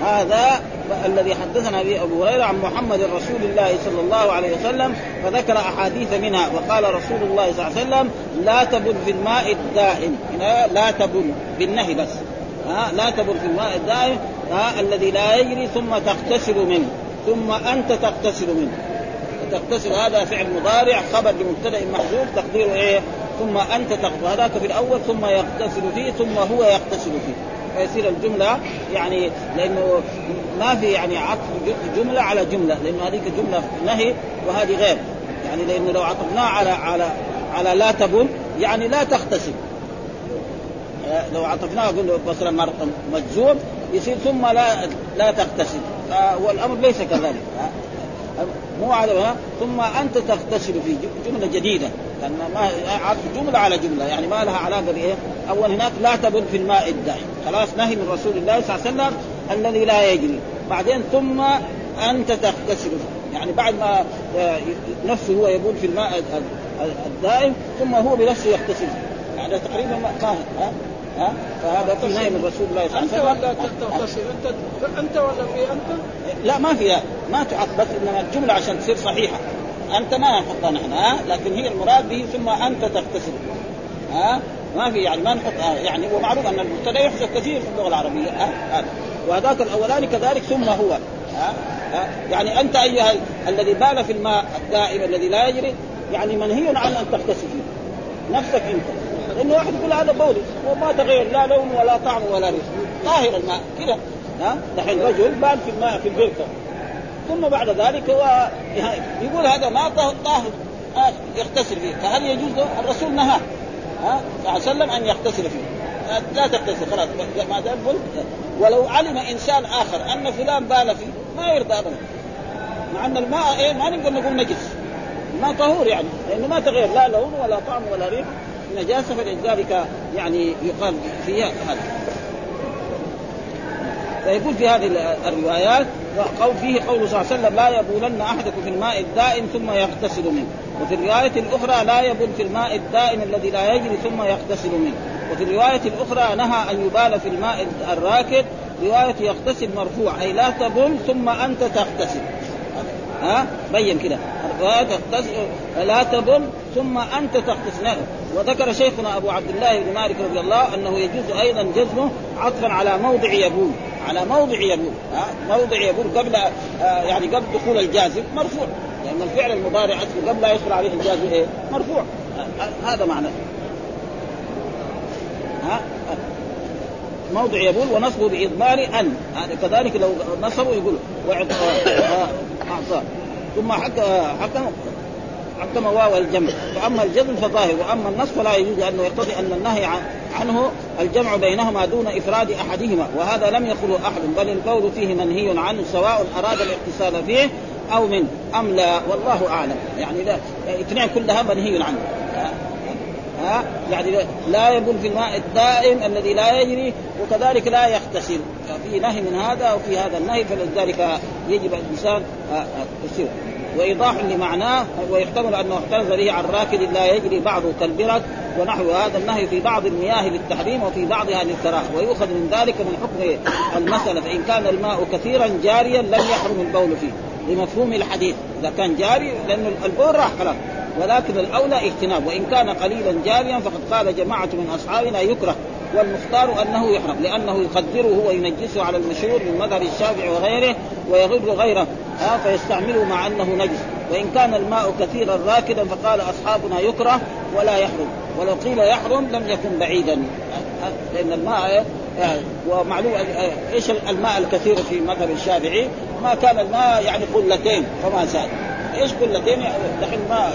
هذا الذي حدثنا به أبو هريرة عن محمد رسول الله صلى الله عليه وسلم فذكر أحاديث منها وقال رسول الله صلى الله عليه وسلم لا تبل في الماء الدائم. لا تبل بالنهي بس. ها لا تبل في الماء الدائم الذي لا يجري ثم تغتسل منه ثم أنت تغتسل منه. تغتسل هذا فعل مضارع خبر لمبتدأ محذوف تقديره إيه؟ ثم أنت هذاك في الأول ثم يغتسل فيه ثم هو يغتسل فيه. فيصير الجملة يعني لأنه ما في يعني عطف جملة على جملة لأنه هذيك جملة نهي وهذه غير. يعني لأنه لو عطفناه على على على لا تبن يعني لا تغتسل لو عطفناه قلنا مثلا مجزوم يصير ثم لا لا تغتسل والأمر ليس كذلك. مو على ثم أنت تغتسل في جملة جديدة. لأن ما جملة على جملة يعني ما لها علاقة بإيه؟ أول هناك لا تبل في الماء الدائم. خلاص نهي من رسول الله صلى الله عليه وسلم الذي لا يجري. بعدين ثم أنت تغتسل. يعني بعد ما نفسه هو يبول في الماء الدائم ثم هو بنفسه يغتسل. يعني تقريبا ما ها؟ ها؟ فهذا في نهي من رسول الله صلى الله عليه وسلم. أنت ولا تغتسل أنت أنت ولا في أنت؟ لا ما فيها ما تعط بس إنما الجملة عشان تصير صحيحة. أنت ما نحطها نحن ها؟ لكن هي المراد به ثم أنت تغتسل ها؟ ما في يعني ما نحط يعني ومعروف أن المبتدأ يحذف كثير في اللغة العربية ها؟ هذا. وهذاك الأولاني كذلك ثم هو ها؟ ها؟ يعني أنت أيها ال- الذي بال في الماء الدائم الذي لا يجري يعني منهي عن أن تغتسل فيه. نفسك أنت. لأنه واحد يقول هذا بولي. وما تغير لا لون ولا طعم ولا ريح طاهر الماء كذا. ها؟ دحين رجل بال في الماء في البركه ثم بعد ذلك هو يقول هذا ما طاهر آه، يغتسل فيه. فهل يجوز له؟ الرسول نهى ها؟ صلى الله عليه وسلم أن يغتسل فيه. لا تغتسل خلاص. ما دام ولو علم إنسان آخر أن فلان بال فيه ما يرضى ابدا. مع أن الماء إيه ما نقدر نقول نجس. الماء طهور يعني لأنه ما تغير لا لون ولا طعم ولا ريح. نجاسه فلذلك يعني يقال فيها هذا. فيقول في هذه الروايات قول فيه قول صلى الله عليه وسلم لا يبولن أحدكم في الماء الدائم ثم يغتسل منه. وفي الرواية الأخرى لا يبول في الماء الدائم الذي لا يجري ثم يغتسل منه. وفي الرواية الأخرى نهى أن يبال في الماء الراكد رواية يغتسل مرفوع أي لا تبل ثم أنت تغتسل. ها؟ بين كده. الرواية تغتسل لا تبل ثم أنت تغتسل وذكر شيخنا أبو عبد الله بن مالك رضي الله أنه يجوز أيضا جزمه عطفا على موضع يبول. على موضع يبول ها؟ موضع يبول قبل آه يعني قبل دخول الجازم مرفوع. لأن يعني الفعل المضارع اصله قبل لا يدخل عليه الجازم إيه؟ مرفوع. هذا معناه ها؟ موضع يبول ونصبه بإضمار أن. هذا كذلك لو نصبه يقول أعطاه ثم حكم حكم واو الجمع. فأما الجزم فظاهر وأما النص فلا يجوز أنه يقتضي أن النهي عنه الجمع بينهما دون إفراد أحدهما وهذا لم يقله أحد بل القول فيه منهي عنه سواء أراد الاغتسال فيه أو منه أم لا والله أعلم. يعني لا اثنين كلها منهي عنه. ها؟ يعني لا يبول في الماء الدائم الذي لا يجري وكذلك لا يغتسل. في نهي من هذا وفي هذا النهي فلذلك يجب الإنسان يسير وإيضاح لمعناه ويحتمل انه احترز به عن راكد لا يجري بعضه كالبرد ونحو هذا النهي في بعض المياه للتحريم وفي بعضها للكراهه ويؤخذ من ذلك من حكم المسألة فإن كان الماء كثيرا جاريا لم يحرم البول فيه لمفهوم الحديث. إذا كان جاري لأنه البول راح خلاص ولكن الأولى اجتناب وإن كان قليلا جاريا فقد قال جماعة من أصحابنا يكره والمختار أنه يحرم لأنه يقدره وينجسه على المشهور من مذهب الشافعي وغيره ويغر غيره. ها فيستعمله مع أنه نجس. وإن كان الماء كثيرا راكدا فقال أصحابنا يكره ولا يحرم. ولو قيل يحرم لم يكن بعيدا. لأن الماء ومعلوم إيش الماء الكثير في مذهب الشافعي؟ ما كان الماء يعني قلتين فما زاد. إيش قلتين دحين ما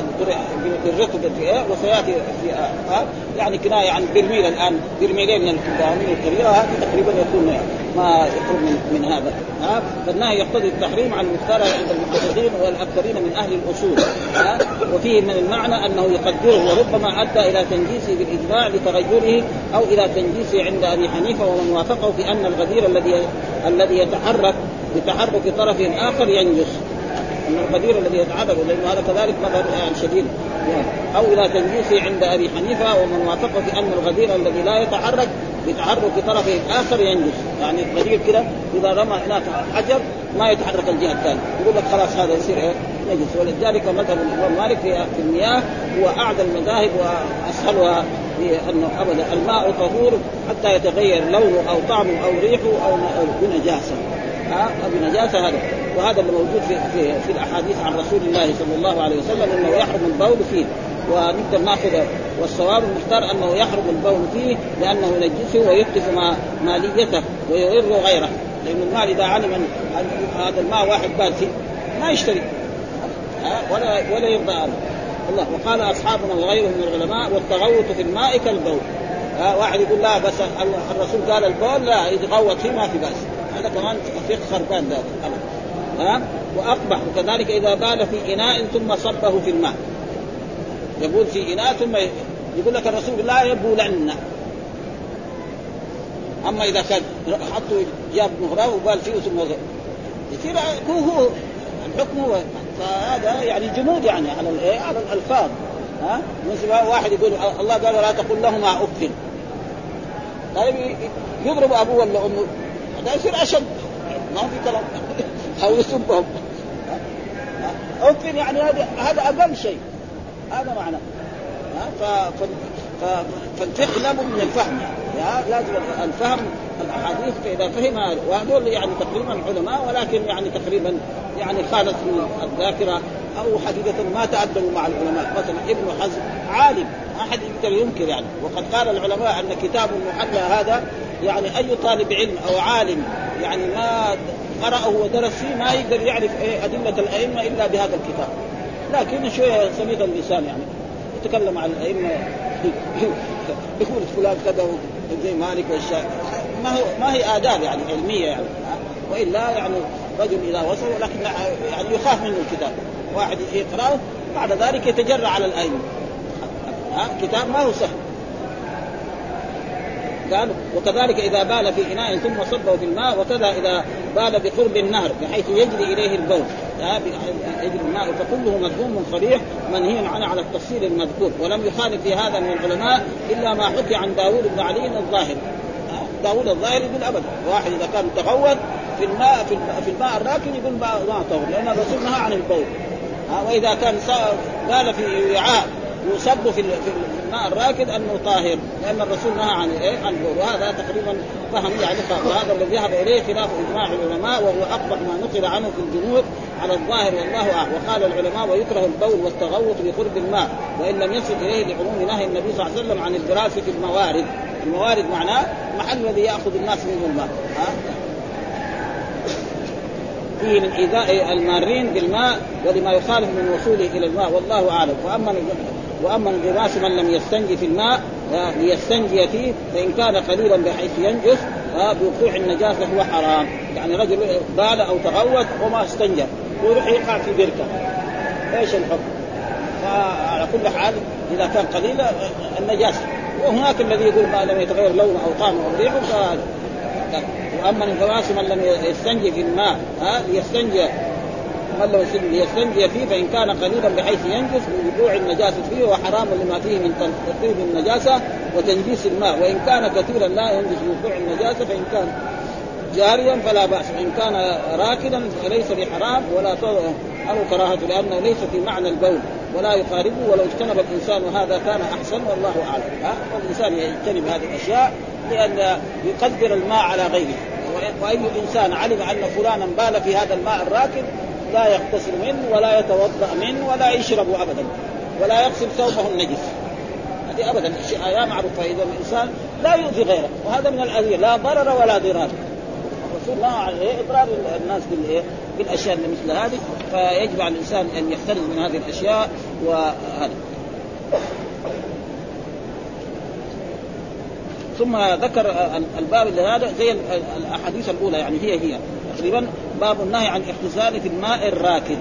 بالرطب إيه وسيأتي في آه يعني كناية عن برميل الآن. برميلين من الدواوين الكبيره هذه تقريبا يكون ما يقرب من, من هذا. ها فالنهي يقتضي التحريم على المختار عند المحدثين والأكثرين من أهل الأصول. ها وفيه من المعنى أنه يقدره وربما أدى إلى تنجيسه بالإجماع لتغيره أو إلى تنجيسه عند أبي حنيفة ومن وافقه في أن الغدير الذي الذي يتحرك بتحرك طرف آخر ينجس. ان القدير الذي يتعرض لأنه هذا كذلك مذهب يعني شديد. أو إلى تنجيسه عند أبي حنيفة ومن وافق في أن الغدير الذي لا يتحرك بتحرك طرف آخر ينجس. يعني الغدير كده إذا رمى هناك حجر ما يتحرك الجهة الثانية. يقول لك خلاص هذا يصير إيه؟ نجس. ولذلك مذهب الإمام مالك في المياه هو اعلى المذاهب وأسهلها أنه أبدا الماء طهور حتى يتغير لونه أو طعمه أو ريحه أو بنجاسة. ها؟ بنجاسة هذا. وهذا اللي موجود في في, في الأحاديث عن رسول الله صلى الله عليه وسلم إنه يحرم البول فيه ونقدر ناخذ والصواب المختار أنه يحرم البول فيه لأنه ينجسه ويتلف ما ماليته ويغر غيره. لأن المال إذا علم ان هذا الماء واحد بال فيه ما يشتري. ولا ولا يرضى الله. وقال أصحابنا وغيرهم من العلماء والتغوط في الماء كالبول. واحد يقول لا بس الرسول قال البول لا يتغوط فيه ما في بأس. هذا كمان فقه خربان ذلك ها وأقبح. وكذلك إذا بال في إناء ثم صبه في الماء. يقول في إناء ثم يقول لك الرسول لا يبولن. أما إذا كان حطوا جاب مغرفة وبال فيه ثم يصير هو هو. الحكم هو. فهذا يعني جمود يعني على الايه على الألفاظ. ها؟ واحد يقول الله قال لا تقل لهما أف. طيب يضرب أبوه ولا أمه. هذا يصير أشد. ما في كلام. أو يسبهم. اف يعني هذا هذا أقل شيء. هذا معناه ف... ف... فالفقه لابد من الفهم. يعني لازم الفهم الأحاديث فاذا فهم وهذول يعني تقريبا علماء ولكن يعني تقريبا يعني خالت الذاكرة أو حقيقة ما تأدبوا مع العلماء. مثلا ابن حزم عالم ما حد يقدر ينكر يعني. وقد قال العلماء أن كتاب المحلى هذا يعني أي طالب علم أو عالم يعني ما قرأه ودرس فيه ما يقدر يعرف إيه أدلة الأئمة إلا بهذا الكتاب. لكن شوية سميط اللسان يعني. يتكلم عن الأئمة. يقول فلان كذا زي مالك والشافعي ما هو ما هي آداب يعني علمية يعني. وإلا يعني رجل إذا وصل ولكن يعني يخاف منه الكتاب. واحد يقرأه بعد ذلك يتجرع على الأئمة. كتاب ما هو سهل. قال وكذلك إذا بال في إناء ثم صبه في الماء وكذا إذا بال بقرب النهر بحيث يجري إليه البول. يجري الماء فكله مذموم صريح منهي عنه على التفصيل المذكور. ولم يخالف في هذا من العلماء إلا ما حكي عن داوود بن علي الظاهري. داوود الظاهري يقول ابدا. واحد إذا كان تغوط في الماء في الماء الراكد يقول ما طهر لأن الرسول نهى عن البول. وإذا كان بال في وعاء يصب في الماء الراكد أنه طاهر لأن الرسول نهى عن إيه؟ عن البول وهذا تقريبا فهم يعني وهذا الذي ذهب إليه خلاف إجماع العلماء وهو أقبح ما نقل عنه في الجنود على الظاهر والله أعلم. وقال العلماء ويكره البول والتغوط بقرب الماء وإن لم يصل إليه لعموم نهي النبي صلى الله عليه وسلم عن الدراسه في الموارد. الموارد معناه المحل الذي يأخذ الناس منه الماء. ها؟ فيه من ايذاء المارين بالماء ولما يخالف من وصوله إلى الماء والله أعلم. وأما وأما انغماس من لم يستنجي في الماء ليستنجي فيه فإن كان قليلا بحيث ينجس بوقوع النجاسة هو حرام. يعني رجل بال أو تغوط وما استنجى ويروح يقع في بركة. إيش الحكم؟ فعلى كل حال إذا كان قليلا النجاسة. وهناك الذي يقول ما لم يتغير لونه أو طعمه أو ريحه وأما انغماس من لم يستنجي في الماء ها ليستنجي من لو ليستنجي فيه فإن كان قليلا بحيث ينجس بوقوع النجاسة فيه وحرام لما فيه من تطيب النجاسه وتنجيس الماء. وإن كان كثيرا لا ينجس بوقوع النجاسة فإن كان جاريا فلا بأس. ان كان راكدا فليس بحرام ولا أو كراهة لأنه ليس في معنى البول ولا يقاربه. ولو اجتنب الإنسان هذا كان أحسن والله أعلم. ها؟ الانسان يجتنب هذه الأشياء لأن يقدر الماء على غيره. واي انسان علم أن فلانا بال في هذا الماء الراكد لا يغتسل منه ولا يتوضأ منه ولا يشرب ابدا ولا يغسل ثوبه النجس هذه ابدا أشياء معروفة إذا الإنسان لا يؤذي غيره وهذا من الأذية لا ضرر ولا ضرار الرسول نهى عن؟ اضرار الناس بالايه؟ بالأشياء اللي مثل هذه فيجب على الإنسان أن يحترز من هذه الأشياء وهذا ثم ذكر الباب هذا زي الأحاديث الأولى يعني هي هي تقريبا باب النهي عن الاحتزال في الماء الراكد.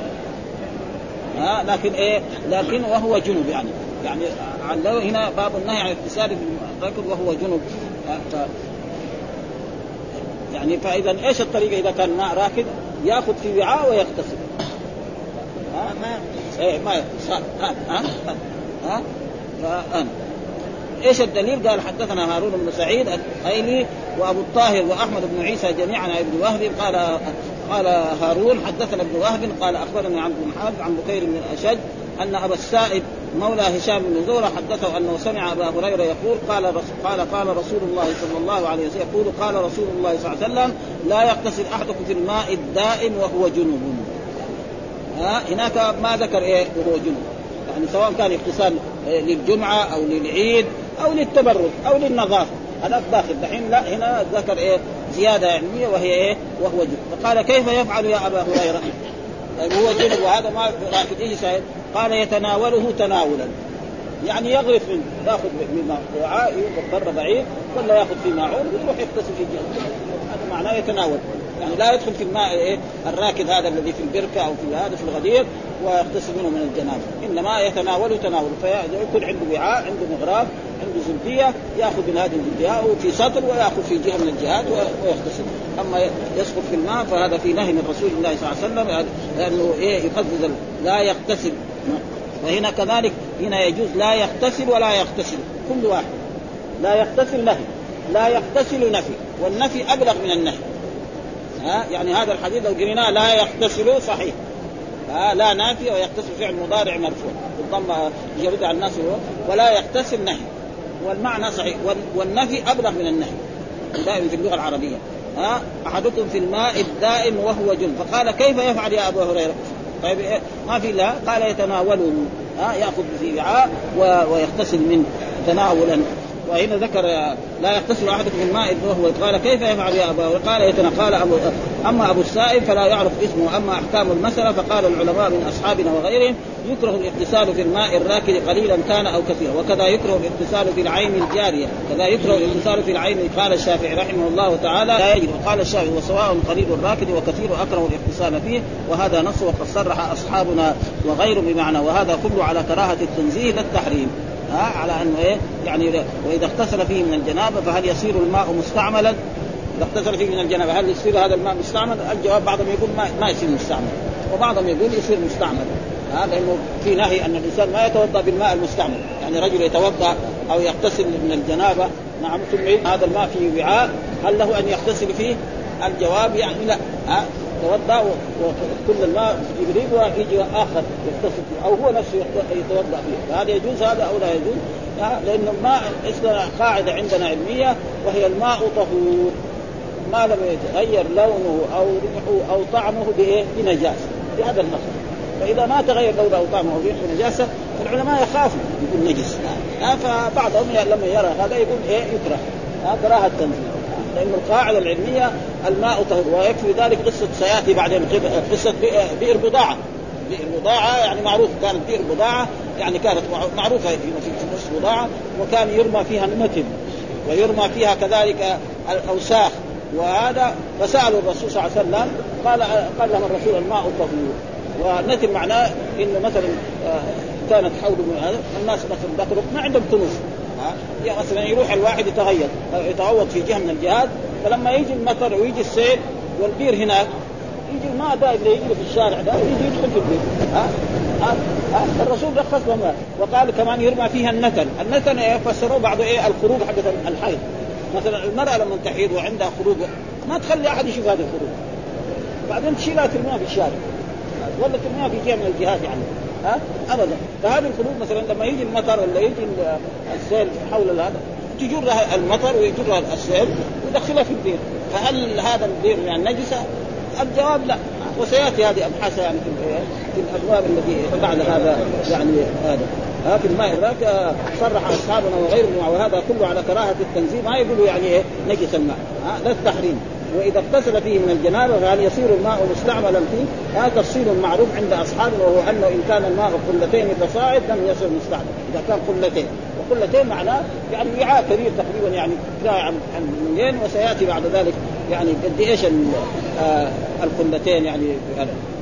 ها لكن إيه لكن وهو جنب يعني. يعني هنا باب النهي عن الاغتسال في الماء الراكد وهو جنب. ف... يعني فإذا إيش الطريقة إذا كان ماء راكد؟ يأخذ في وعاء ويغتسل. ها؟ ما إيه ما ها ها ها, ها؟ إيش الدليل؟ قال حدثنا هارون بن سعيد الايلي وابو الطاهر واحمد بن عيسى جميعا عن ابن وهب. قال قال هارون حدثنا ابن وهب قال أخبرني عن بن حارث عن بكير بن الاشج أن أبا السائب مولى هشام بن زوره حدثه أنه سمع أبا هريرة يقول قال قال قال رسول الله صلى الله عليه وسلم يقول قال رسول الله صلى الله عليه وسلم لا يغتسل أحدكم في الماء الدائم وهو جنوب ها؟ هناك ما ذكر إيه وهو جنوب يعني سواء كان اغتسال للجمعة أو للعيد أو للتبرد أو للنظافة. هذا داخل دحين لا هنا ذكر إيه زيادة علمية وهي إيه وهو جنب فقال كيف يفعل يا أبا هريرة؟ طيب هو جنب وهذا ما راكد إيش قال يتناوله تناولا. يعني يغرف منه يأخذ من وعاء بر بعيد ولا يأخذ في ماعون ويروح يغتسل في الجنة هذا معناه يتناول. يعني لا يدخل في الماء إيه الراكد هذا الذي في البركة أو في هذا في الغدير ويغتسل منه من الجنابه إنما يتناول تناول فيكون عنده وعاء عنده مغراب عنده زبديه يأخذ من هذه الزبديه أو في سطر ويأخذ في جهة من الجهات ويغتسل. أما يسقط في الماء فهذا في نهي من رسول الله صلى الله عليه وسلم لأنه إيه يقدس لا يغتسل. وهنا كذلك هنا يجوز لا يغتسل ولا يغتسل كل واحد. لا يغتسل نهي لا يغتسل نفي والنفي أبلغ من النهي. ها؟ يعني هذا الحديث لو قريناه لا يغتسل صحيح. ها؟ لا نافي ويغتسل فعل مضارع مرفوع. بالضم يرد على الناس ولا يغتسل نهي. والمعنى صحيح. والنفي أبلغ من النهي. الدائم في اللغة العربية. ها؟ أحدكم في الماء الدائم وهو جن. فقال كيف يفعل يا أبو هريرة؟ طيب إيه؟ ما في لا. قال يتناوله ها؟ يأخذ في وعاء ويغتسل منه. تناولا. وهنا ذكر لا يغتسل أحدكم من ماء وهو قال كيف يفعل يا أبا قال يتنا قال أبو أما أبو السائب فلا يعرف اسمه أما أحكام المسألة فقال العلماء من أصحابنا وغيرهم يكره الاغتسال في الماء الراكد قليلا كان أو كثيرا وكذا يكره الاغتسال في العين الجارية كذا يكره الاغتسال في العين قال الشافعي رحمه الله تعالى لا يجب وقال الشافعي وسواء قليل الراكد وكثير أكره الاغتسال فيه وهذا نص وقد صرح أصحابنا وغيرهم بمعنى وهذا كله على كراهة التنزيه لا التحريم ها على انه إيه يعني وإذا اغتسل فيه من الجنابة فهل يصير الماء مستعملا؟ إذا اغتسل فيه من الجنابة هل يصير هذا الماء مستعمل؟ الجواب بعضهم يقول ما, ما يصير مستعمل وبعضهم يقول يصير مستعمل هذا انه في نهي أن الإنسان ما يتوضأ بالماء المستعمل، يعني رجل يتوضأ أو يغتسل من الجنابة نعم ثم هذا الماء في وعاء هل له أن يغتسل فيه؟ الجواب يعني لا ها توضا وكل الماء يريد ويجي آخر فيه. أو هو نفسه يتوضأ فيه. فهذا يجوز هذا أو لا يجوز؟ لأن الماء قاعدة عندنا علمية وهي الماء طهور. ما لم يتغير لونه أو ريحه أو طعمه بإيه؟ بنجاسة. بهذا النص فإذا ما تغير لونه أو طعمه أو ريحه بنجاسة فالعلماء يخافوا. يقول نجس. فبعضهم لما يرى هذا يقول إيه؟ يكره. كراهة التنزيل لأن القاعدة العلمية الماء طهور ويكفي ذلك قصة سيأتي بعدين قصة بئر بضاعة. بئر بضاعة يعني معروف كانت بئر بضاعة يعني كانت معروفة في نص بضاعة وكان يرمى فيها النتن ويرمى فيها كذلك الأوساخ. وهذا فسألوا الرسول صلى الله عليه وسلم قال قال لهم الرسول الماء طهور. والنتن معناه إنه مثلا كانت حول الناس مثلا دخلوا ما عندهم كنوز يعني مثلا يروح الواحد يتغير يتغوط في جهة من الجهات فلما يجي المطر ويجي السيل والبير هناك يجي الماء ده اللي يجري في الشارع ده يجي يدخل في البير ها؟ ها؟ ها؟ الرسول رخص لهم. وقال كمان يرمى فيها النتن، النتن فسروه بعض إيه؟ الخرق حق الحيض. مثلا المرأة لما تحيض وعندها خرق ما تخلي أحد يشوف هذه الخرق. بعدين تشيلها ترميها في الشارع. ولا ترميها في جهة من الجهات يعني. ابدا. فهذه الخرق مثلا لما يجي المطر ولا يجي السيل حول هذا تجر المطر ويجر السيل ويدخلها في البير فهل هذا البير يعني نجسة؟ الجواب لا. وسيأتي هذه أبحاث يعني في الابواب التي بعد هذا يعني هذا. ها في الماء الراك صرح أصحابنا وغيرهم وهذا كله على كراهة التنزيل ما يقولوا يعني إيه نجس الماء. ها؟ لا التحريم. وإذا اغتسل فيه من الجنابه فهل يصير الماء مستعملا فيه؟ هذا تفصيل معروف عند اصحابنا وهو أنه إن كان الماء قلتين فصاعد لم يصير مستعملا إذا كان قلتين وقلتين معناه يعني وعاء كبير تقريبا يعني كفايه عن عن وسيأتي بعد ذلك يعني قد إيش آه القلتين يعني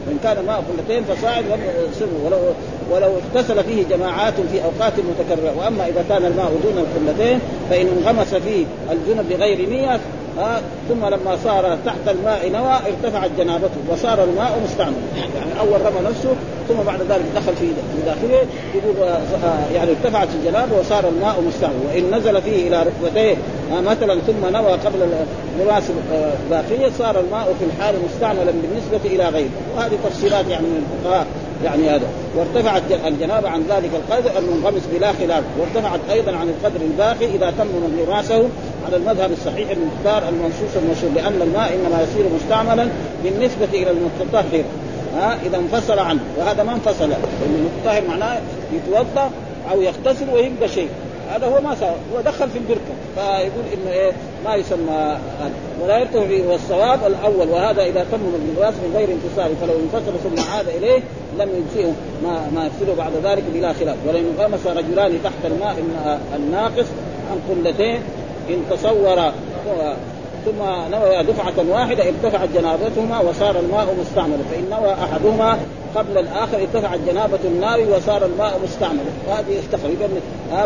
وان كان الماء قلتين فصاعد لم يصير ولو ولو اغتسل فيه جماعات في أوقات متكررة. وأما إذا كان الماء دون القلتين فإن انغمس فيه الجنب بغير نيه ها ثم لما صار تحت الماء نوى ارتفعت جنابته وصار الماء مستعملا يعني أول رمى نفسه ثم بعد ذلك دخل في داخله يقول يعني ارتفعت الجنابة وصار الماء مستعملا وإن نزل فيه إلى ركبتيه مثلا ثم نوى قبل لباس باقيه صار الماء في الحال مستعملا بالنسبة إلى غيره. وهذه تفصيلات يعني من الفقهاء. يعني هذا. وارتفعت الجنابه عن ذلك القدر المنغمس بلا خلاف. وارتفعت أيضا عن القدر الباقي إذا تم رأسه على المذهب الصحيح المختار المنصوص المشهور لأن الماء إنما يصير مستعملا بالنسبة إلى المتطهر. ها إذا انفصل عنه. وهذا ما انفصل. المتطهر معناه يتوضأ أو يغتسل ويبقى شيء. هذا هو ما سوى هو دخل في البركة. فيقول إنه إيه ما يسمى هذا. ولا يرتفع والصواب الأول وهذا إذا تم بالراس من غير انفصال فلو انفصل ثم عاد إليه لم يجزئه ما ما يفسده بعد ذلك بلا خلاف. ولئن انغمس رجلان تحت الماء الناقص عن قلتين إن تصور ثم نوى دفعة واحدة ارتفعت جنابتهما وصار الماء مستعملا فإن نوى أحدهما قبل الآخر ارتفعت جنابة النار وصار الماء مستعملا وهذه تقريبا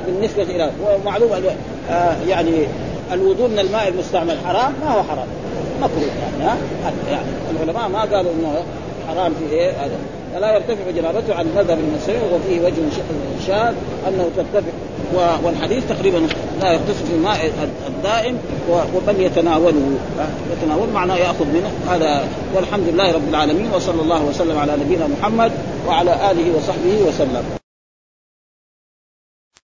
بالنسبة إلى ومعلوم آه يعني الوضوء من الماء المستعمل حرام ما هو حرام؟ مكروه يعني يعني العلماء ما قالوا إنه حرام في إيه؟ هذا. فلا يرتفع جنابته عن مذهب المسيح وفيه وجه شاذ أنه ترتفع. والحديث تقريبا لا يغتسل في الماء الدائم ومن يتناوله. يتناول معناه يأخذ منه. هذا والحمد لله رب العالمين وصلى الله وسلم على نبينا محمد وعلى آله وصحبه وسلم.